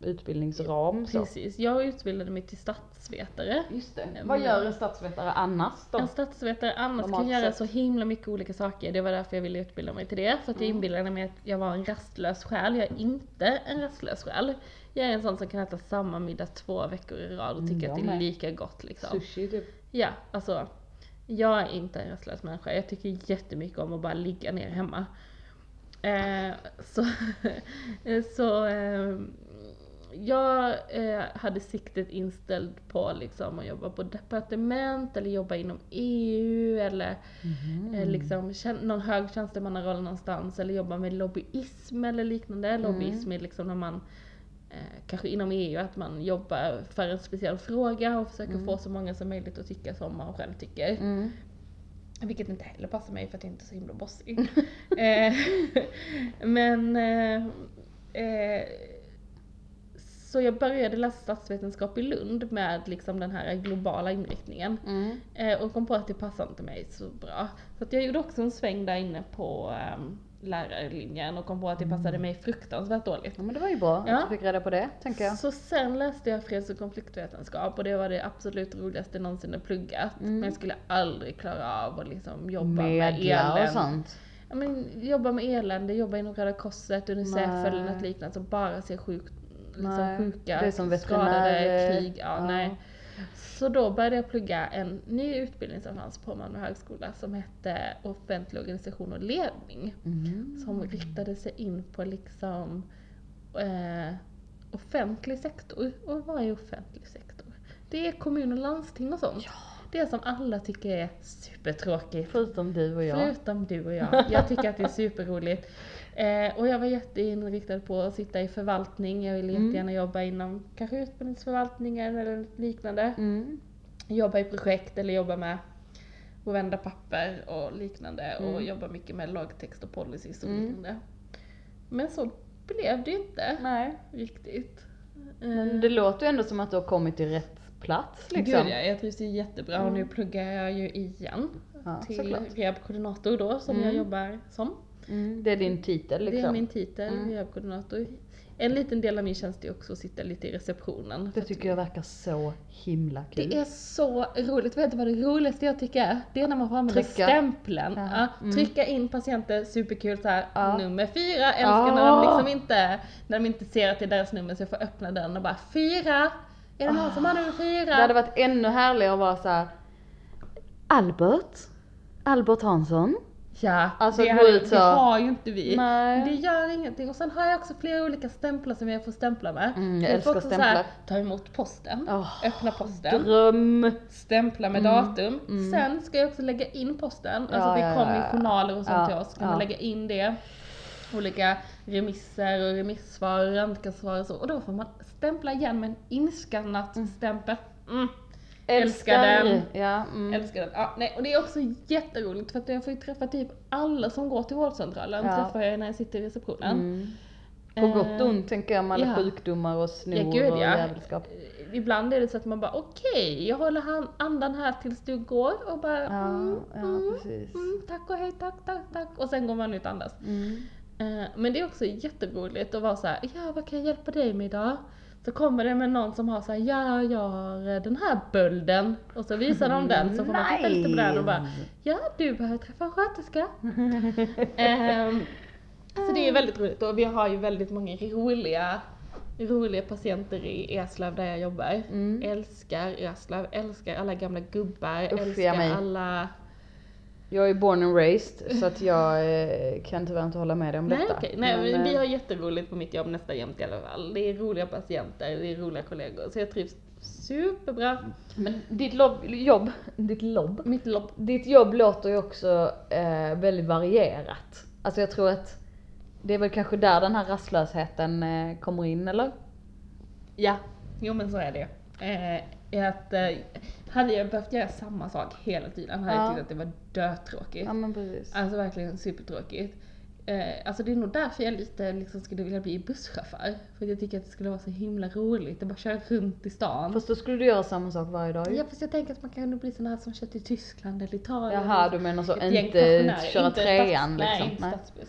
utbildningsram. Så. Precis, jag utbildade mig till statsvetare. Just det. Mm. Vad gör en statsvetare annars då? En statsvetare annars kan Normalt göra så himla mycket olika saker. Det var därför jag ville utbilda mig till det. För att jag Mm. inbillade mig att jag var en rastlös själ. Jag är inte en rastlös själ. Jag är en sån som kan äta samma middag två veckor i rad och Mm, tycka jag att det är lika gott liksom. Sushi typ. Ja, alltså. Jag är inte en rastlös människa. Jag tycker jättemycket om att bara ligga ner hemma. Eh, så så eh, jag eh, hade siktet inställt på liksom att jobba på departement eller jobba inom EU eller Mhm. eh, liksom någon hög tjänstemannaroll någonstans eller jobba med lobbyism eller liknande. Mm. Lobbyism är liksom när man eh, kanske inom EU att man jobbar för en speciell fråga och försöker få så många som möjligt att tycka som man själv tycker. Mm. Vilket inte heller passar mig för att jag inte är så himla bossig. eh, men eh, eh, så jag började läsa statsvetenskap i Lund med liksom den här globala inriktningen. Mm. Eh, och kom på att det passade inte mig så bra. Så jag gjorde också en sväng där inne på um, lärarlinjen och kom på att det passade mig fruktansvärt dåligt. Ja men det var ju bra Ja. att du fick reda på det, tänker jag. Så sen läste jag freds och konfliktvetenskap och det var det absolut roligaste någonsin har pluggat. Men jag skulle aldrig klara av att liksom jobba med Medla och elände. sånt. Ja, men jobba med elände, jobba inom Röda Korset, Unicef Nej. eller något liknande som bara ser sjuk, liksom Nej, sjuka, det är som skadade, krig. Ja, ja. Nej. Så då började jag plugga en ny utbildning som fanns på Malmö högskola som hette offentlig organisation och ledning. Mm. Som riktade sig in på liksom eh, offentlig sektor. Och vad är offentlig sektor? Det är kommun och landsting och sånt. Det som alla tycker är supertråkigt. Förutom du och jag. Förutom du och jag. Jag tycker att det är superroligt. Eh, och jag var jätteinriktad på att sitta i förvaltning. Jag ville Mm. jättegärna jobba inom kanske utbildningsförvaltningen eller liknande. Mm. Jobba i projekt eller jobba med att vända papper och liknande. Och Mm. jobba mycket med lagtext och policies och Mm. liknande. Men så blev det inte Nej. riktigt. Men det låter ju ändå som att du har kommit till rätt plats liksom. Gud ja, jag trivs ju jättebra och nu pluggar jag ju igen. Ja, till rehabkoordinator då, som jag Mm. jobbar som. Mm. Det är din titel liksom. Det är min titel, Mm. rehabkoordinator. En liten del av min tjänst är också att sitta lite i receptionen. Det tycker jag verkar så himla kul. Det är så roligt, vet du vad det roligaste jag tycker är? Det är när man får använda Trycka. stämpeln. Ja, Mm. Trycka in patienter, superkul så här. Ja. nummer fyra, älskar när de liksom inte, när de inte ser att det är deras nummer så jag får öppna den och bara fyra! Är det någon som har nummer fyra? Det hade varit ännu härligare att vara så här. Albert? Albert Hansson? Ja, Alltså, det, har, ut det har ju inte vi. Nej. Men det gör ingenting. Och sen har jag också flera olika stämplar som jag får stämpla med. Mm, jag får älskar så här, stämplar. Ta emot posten, Åh, öppna posten, Dröm! stämpla med datum. Sen ska jag också lägga in posten. Alltså Ja, det kommer ja, ja. journaler och sånt Ja, till oss. Kan ja. man lägga in det. Olika remisser och remissvar och röntgensvar och så. Och då får man stämpla igen med en inskannat stämpel. Mm. Älskar den. Ja, mm. Älskar den. Ja, nej, och det är också jätteroligt för att jag får ju träffa typ alla som går till vårdcentralen. Ja. Träffar jag när jag sitter i receptionen. Mm. På gott och ont tänker jag med alla ja. sjukdomar och snor Ja, gud, och jävelskap. Eh, Ibland är det så att man bara okej, jag håller han- andan här tills du går och bara Ja, mm, ja mm, mm, tack och hej, tack, tack, tack. Och sen går man ut och andas. Mm. Eh, Men det är också jätteroligt att vara så här, ja vad kan jag hjälpa dig med idag? Så kommer det med någon som har så här, ja jag har den här bölden. Och så visar de den så får man titta lite på den och bara, ja du behöver träffa en sköterska. Ehm, så det är väldigt roligt och vi har ju väldigt många roliga, roliga patienter i Eslöv där jag jobbar. Mm. Älskar Eslöv, älskar alla gamla gubbar, Usch, älskar alla... Jag är born and raised så att jag eh, kan tyvärr inte hålla med dig om Nej detta. okej, nej Men, vi eh, har jätteroligt på mitt jobb nästan jämt i alla fall. Det är roliga patienter, det är roliga kollegor. Så jag trivs superbra. Men ditt lob, jobb, ditt lobb, Mitt lobb. ditt jobb låter ju också eh, väldigt varierat. Alltså jag tror att det är väl kanske där den här rastlösheten eh, kommer in eller? Ja, jo men så är det. Eh, att, eh, hade jag behövt göra samma sak hela tiden hade jag Ja. tyckt att det var dötråkigt. Ja men precis. Alltså verkligen supertråkigt. Eh, alltså det är nog därför jag lite liksom skulle vilja bli busschaufför. För att jag tycker att det skulle vara så himla roligt att bara köra runt i stan. Fast då skulle du göra samma sak varje dag ju. Ja fast jag tänker att man kan nog bli sån här som kör till Tyskland eller Italien. Jaha du menar så, Ett inte köra inte trean stats- liksom? Nej, inte stadsbuss.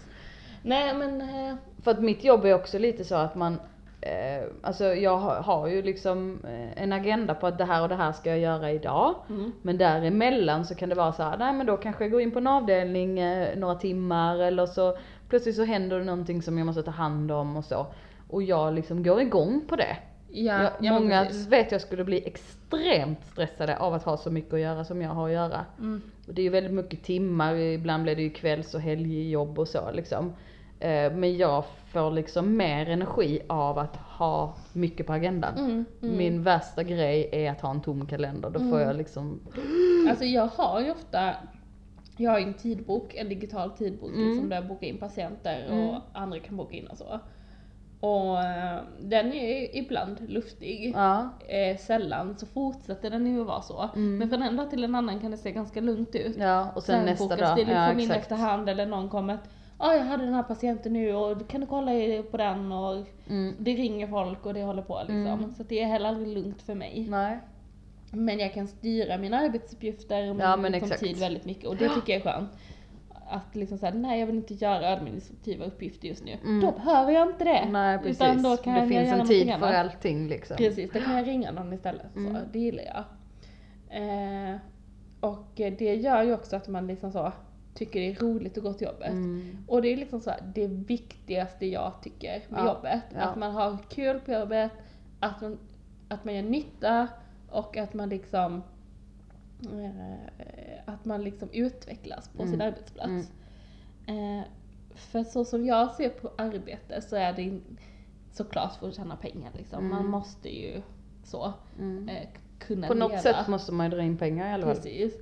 Nej men, eh, För att mitt jobb är också lite så att man, eh, alltså jag har, har ju liksom eh, en agenda på att det här och det här ska jag göra idag. mm. Men däremellan så kan det vara så här, nej men då kanske jag går in på en avdelning eh, några timmar eller så plötsligt så händer det någonting som jag måste ta hand om och så. Och jag liksom går igång på det. ja, jag, ja, många vet jag skulle bli extremt stressade av att ha så mycket att göra som jag har att göra. Mm. Och det är ju väldigt mycket timmar, ibland blir det ju kvälls och helgjobb och så liksom. Eh, men jag får liksom mer energi av att ha mycket på agendan. Mm, mm. Min värsta grej är att ha en tom kalender, då får Mm. jag liksom Alltså jag har ju ofta, jag har ju en tidbok, en digital tidbok Mm. liksom där jag bokar in patienter och Mm. andra kan boka in och så. Och eh, den är ibland luftig. Ja. Eh, sällan så fortsätter den ju att vara så. Mm. Men från en dag till en annan kan det se ganska lugnt ut. Ja, och sen, nästa bokas dag. det liksom ja, in efterhand eller någon kommer att Ja, jag hade den här patienten nu och kan du kolla på den och Mm. det ringer folk och det håller på liksom. Mm. Så det är heller aldrig lugnt för mig. Nej. Men jag kan styra mina arbetsuppgifter och min Ja, men liksom, tid väldigt mycket och det tycker jag är skönt. Att liksom säga nej jag vill inte göra administrativa uppgifter just nu. Mm. Då behöver jag inte det. Nej precis. Utan då kan det jag finns en tid för allting liksom. Precis, då kan jag ringa någon istället. Mm. Så det gillar jag. Eh, och det gör ju också att man liksom så tycker det är roligt att gå till jobbet. Mm. Och det är liksom så här, det viktigaste jag tycker med Ja, jobbet. ja. Att man har kul på jobbet, att man, att man gör nytta och att man liksom eh, att man liksom utvecklas på sin Mm, arbetsplats. Eh, för så som jag ser på arbete så är det såklart för att tjäna pengar liksom. Man Mm. måste ju så Mm. eh, kunna På något leva. sätt måste man ju dra in pengar i alla fall. Precis.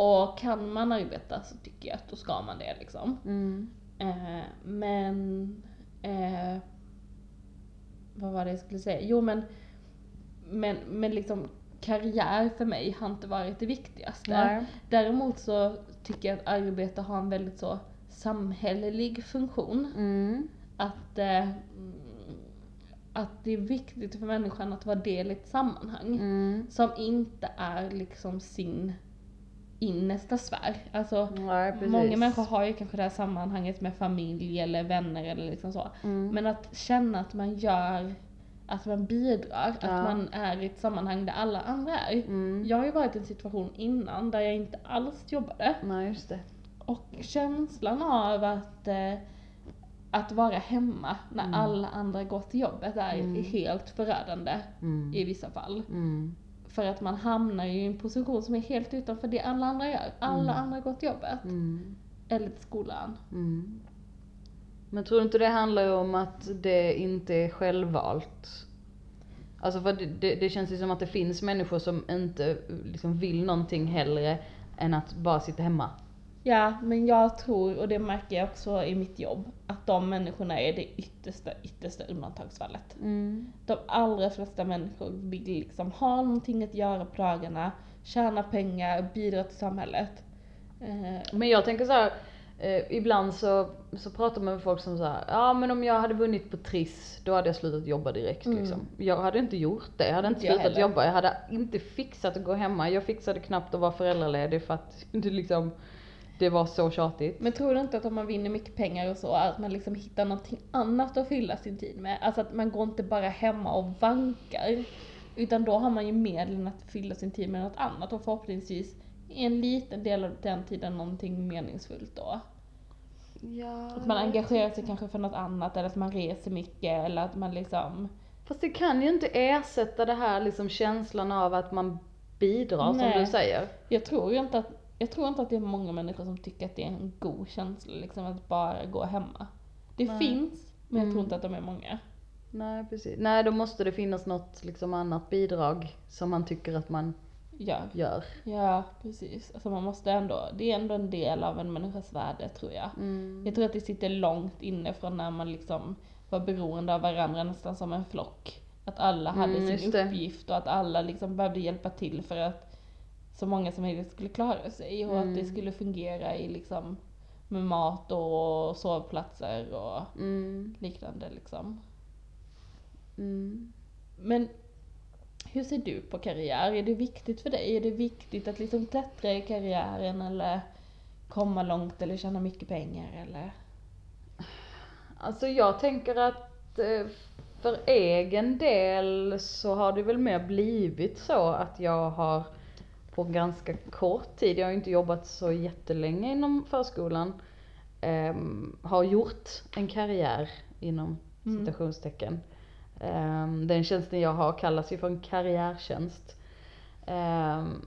Och kan man arbeta så tycker jag att då ska man det liksom. Mm. Eh, men... Eh, vad var det jag skulle säga? Jo men... Men, men liksom karriär för mig har inte varit det viktigaste. Nej. Däremot så tycker jag att arbete har en väldigt så samhällelig funktion. Mm. Att, eh, mm, att det är viktigt för människan att vara del i ett sammanhang Mm. som inte är liksom sin innersta sfär. Alltså, precis. många människor har ju kanske det här sammanhanget med familj eller vänner eller liksom så. Mm. Men att känna att man gör, att man bidrar, Ja. att man är i ett sammanhang där alla andra är. Mm. Jag har ju varit i en situation innan där jag inte alls jobbade. Nej, just det. Och känslan av att, eh, att vara hemma när Mm. alla andra går till jobbet är Mm. helt förödande Mm. i vissa fall. För att man hamnar ju i en position som är helt utanför det alla andra gör. Alla Mm. andra går till jobbet. Mm. Eller till skolan. Mm. Men tror du inte det handlar om att det inte är självvalt? Alltså för det, det, det känns ju som att det finns människor som inte liksom vill någonting hellre än att bara sitta hemma. Ja, men jag tror, och det märker jag också i mitt jobb, att de människorna är det yttersta, yttersta undantagsfallet. Mm. De allra flesta människor vill liksom ha någonting att göra på dagarna, tjäna pengar, bidra till samhället. Eh, Men jag tänker så här, eh, ibland så, så pratar man med folk som säger ja men om jag hade vunnit på Triss, då hade jag slutat jobba direkt Mm. liksom. Jag hade inte gjort det, jag hade inte slutat jobba, jag hade inte fixat att gå hemma. Jag fixade knappt att vara föräldraledig för att det liksom, det var så tjatigt. Men tror du inte att om man vinner mycket pengar och så, att man liksom hittar någonting annat att fylla sin tid med? Alltså att man går inte bara hemma och vankar. Utan då har man ju medlen att fylla sin tid med något annat och förhoppningsvis i en liten del av den tiden någonting meningsfullt då. Ja, Att man engagerar sig kanske för något annat eller att man reser mycket eller att man liksom Fast det kan ju inte ersätta det här liksom känslan av att man bidrar Nej. som du säger. Jag tror ju inte att, jag tror inte att det är många människor som tycker att det är en god känsla liksom att bara gå hemma. Det Nej. finns, men jag tror Mm. inte att de är många. Nej precis. Nej då måste det finnas något liksom annat bidrag som man tycker att man Gör. gör. Ja, precis. Alltså man måste ändå, det är ändå en del av en människas värde tror jag. Mm. Jag tror att det sitter långt inne från när man liksom var beroende av varandra nästan som en flock. Att alla hade Mm, sin uppgift och att alla liksom behövde hjälpa till för att så många som möjligt skulle klara sig och att det Mm. skulle fungera i liksom med mat och sovplatser och Mm. liknande liksom. Mm. Men hur ser du på karriär? Är det viktigt för dig? Är det viktigt att liksom klättra i karriären eller komma långt eller tjäna mycket pengar eller? Alltså jag tänker att eh, för egen del så har det väl mer blivit så att jag har på ganska kort tid, jag har inte jobbat så jättelänge inom förskolan, ehm, har gjort en karriär inom Mm. citationstecken. Ehm, den tjänsten jag har kallas ju för en karriärtjänst. Ehm,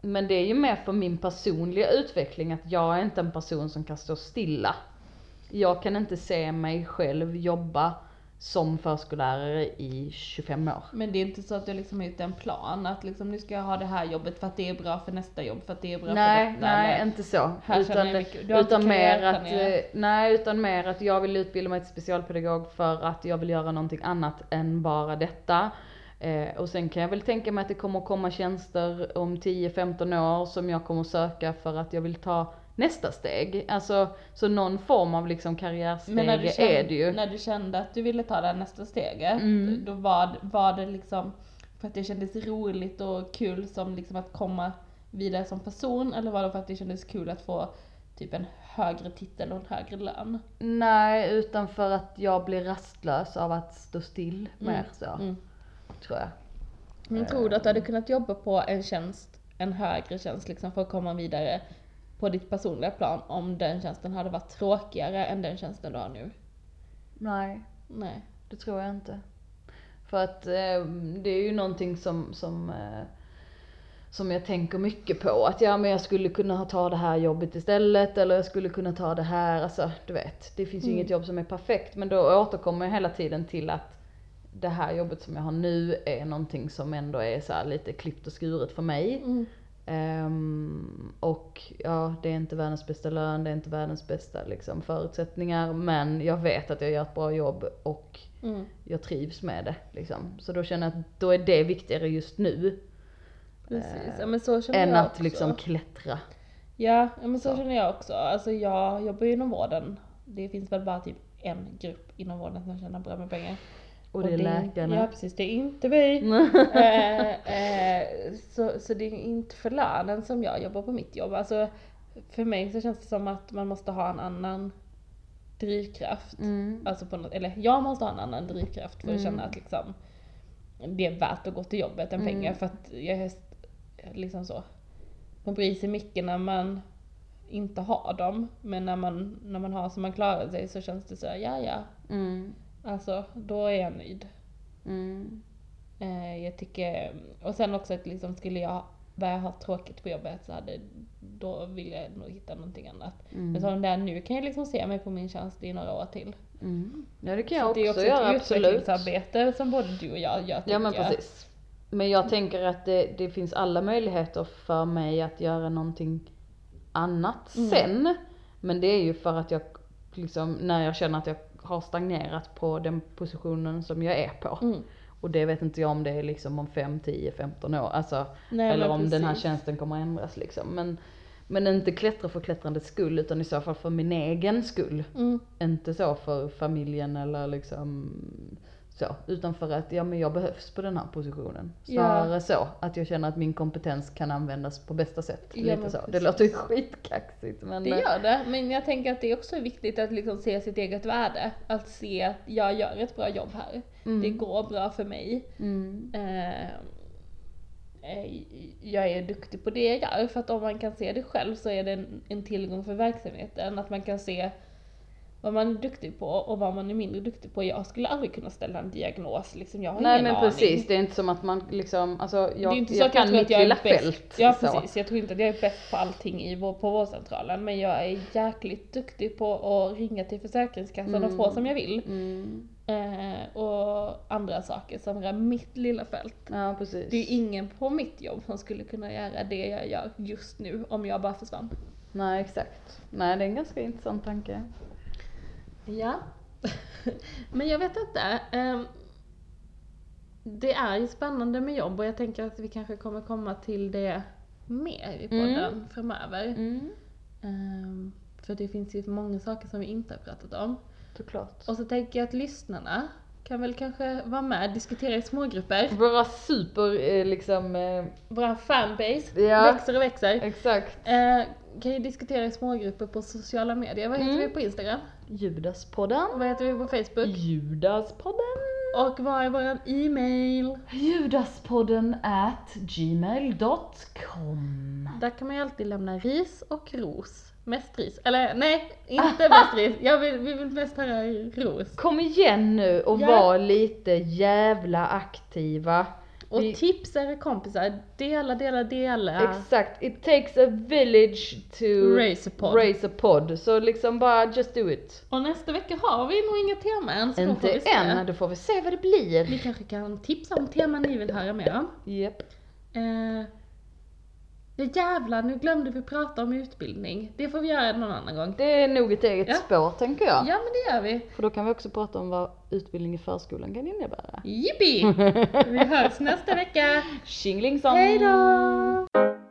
men det är ju mer för min personliga utveckling att jag är inte en person som kan stå stilla. jag kan inte se mig själv jobba som förskollärare i 25 år. Men det är inte så att du liksom har gjort en plan att liksom nu ska jag ha det här jobbet för att det är bra för nästa jobb för att det är bra Nej, för detta. nej eller- inte så. Här Utan, mycket- utan mer att, eh, nej utan mer att jag vill utbilda mig till specialpedagog för att jag vill göra någonting annat än bara detta. Eh, och sen kan jag väl tänka mig att det kommer komma tjänster om 10-15 år som jag kommer söka för att jag vill ta nästa steg. Alltså, så någon form av liksom karriärsteg Men när du, kände, är det ju. när du kände att du ville ta det här nästa steget, Mm. då var, var det liksom för att det kändes roligt och kul som liksom att komma vidare som person eller var det för att det kändes kul att få typ en högre titel och en högre lön? Nej, utan för att jag blir rastlös av att stå still mer så, Mm. tror jag. Men tror du att du hade kunnat jobba på en tjänst, en högre tjänst liksom för att komma vidare på ditt personliga plan om den tjänsten hade varit tråkigare än den tjänsten du har nu? Nej. Nej. Det tror jag inte. För att eh, det är ju någonting som, som, eh, som jag tänker mycket på. Att ja men jag skulle kunna ha- ta det här jobbet istället eller jag skulle kunna ta det här. Alltså du vet, det finns ju Mm. inget jobb som är perfekt. Men då återkommer jag hela tiden till att det här jobbet som jag har nu är någonting som ändå är så här lite klippt och skuret för mig. Mm. Ehm, och ja, det är inte världens bästa lön, det är inte världens bästa liksom, förutsättningar. Men jag vet att jag gör ett bra jobb och Mm. jag trivs med det. Liksom. Så då känner jag att då är det viktigare just nu. Precis, ja men så känner än jag att också. liksom klättra. Ja, ja, men så, Så. känner jag också. Alltså jag jobbar ju inom vården. Det finns väl bara typ en grupp inom vården som tjänar bra med pengar. Och det är läkarna. Ja precis, det är inte vi. eh, eh, så, så det är inte för lönen som jag jobbar på mitt jobb. Alltså för mig så känns det som att man måste ha en annan drivkraft. Mm. Alltså på något, eller jag måste ha en annan drivkraft för att Mm. känna att liksom det är värt att gå till jobbet än Mm. pengar för att jag är liksom så. Man bryr sig mycket när man inte har dem men när man, när man har så man klarar sig så känns det så här, ja ja. Mm. Alltså då är jag nöjd. Mm. Eh, jag tycker, och sen också att liksom skulle jag börja ha tråkigt på jobbet så hade, då vill jag nog hitta någonting annat. Mm. Men som det är nu kan jag liksom se mig på min tjänst i några år till. Mm. Ja det kan Så jag det är också, också göra ett absolut. utvecklingsarbete som både du och jag gör Ja men jag. precis. Men jag tänker att det, det finns alla möjligheter för mig att göra någonting annat Mm. sen. Men det är ju för att jag liksom, när jag känner att jag har stagnerat på den positionen som jag är på. Mm. Och det vet inte jag om det är liksom om 5, 10, 15 år. Alltså, Nej, eller om den här precis. tjänsten kommer att ändras liksom. Men, men inte klättra för klättrandets skull utan i så fall för min egen skull. Mm. Inte så för familjen eller liksom så. Utan för att ja, men jag behövs på den här positionen. Ja. Snarare så att jag känner att min kompetens kan användas på bästa sätt. Ja, Lite så. Det låter ju skitkaxigt men Det gör det, men jag tänker att det också är viktigt att liksom se sitt eget värde. Att se att jag gör ett bra jobb här. Mm. Det går bra för mig. mm. Eh, eh, jag är duktig på det jag gör, för att om man kan se det själv så är det en, en tillgång för verksamheten. Att man kan se vad man är duktig på och vad man är mindre duktig på. Jag skulle aldrig kunna ställa en diagnos, liksom. jag har Nej ingen men aning. precis, det är inte som att man liksom, alltså jag, det är inte så jag jag kan mitt är lilla fält. Ja så. precis, jag tror inte att jag är bäst på allting i vår, på vårdcentralen men jag är jäkligt duktig på att ringa till Försäkringskassan och få Mm. som jag vill. Mm. Eh, och andra saker som rör mitt lilla fält. Ja precis. Det är ingen på mitt jobb som skulle kunna göra det jag gör just nu om jag bara försvann. Nej exakt. Nej det är en ganska intressant tanke. Ja. Men jag vet inte. ehm, det är ju spännande med jobb och jag tänker att vi kanske kommer komma till det mer i podden framöver. Mm. Ehm, för det finns ju många saker som vi inte har pratat om. Såklart. Och så tänker jag att lyssnarna kan väl kanske vara med och diskutera i smågrupper. Våra super eh, liksom, eh, Vår fanbase Ja. växer och växer. exakt. Eh, kan ju diskutera i smågrupper på sociala medier. Vad heter Mm. vi på Instagram? Judaspodden. Vad heter vi på Facebook? Judaspodden. Och vad är våran e-mail? Judaspodden at gmail.com. Där kan man ju alltid lämna ris och ros. Mest ris. Eller nej, inte mest ris. Jag vill, vi vill mest höra ros. Kom igen nu och Ja. var lite jävla aktiva. Och Vi- tips era kompisar, dela, dela, dela. Exakt, it takes a village to Raise a pod. raise a pod. Så liksom bara just do it. Och nästa vecka har vi nog inga teman, så då får Inte vi se. än, då får vi se vad det blir. Ni kanske kan tipsa om teman ni vill höra mer om. Japp. Eh, ja jävlar, nu glömde vi prata om utbildning. Det får vi göra någon annan gång. Det är nog ett eget Ja. spår tänker jag. Ja men det gör vi. För då kan vi också prata om vad utbildning i förskolan kan innebära. Jippi! Vi hörs nästa vecka. Tjingelingson! Hej då!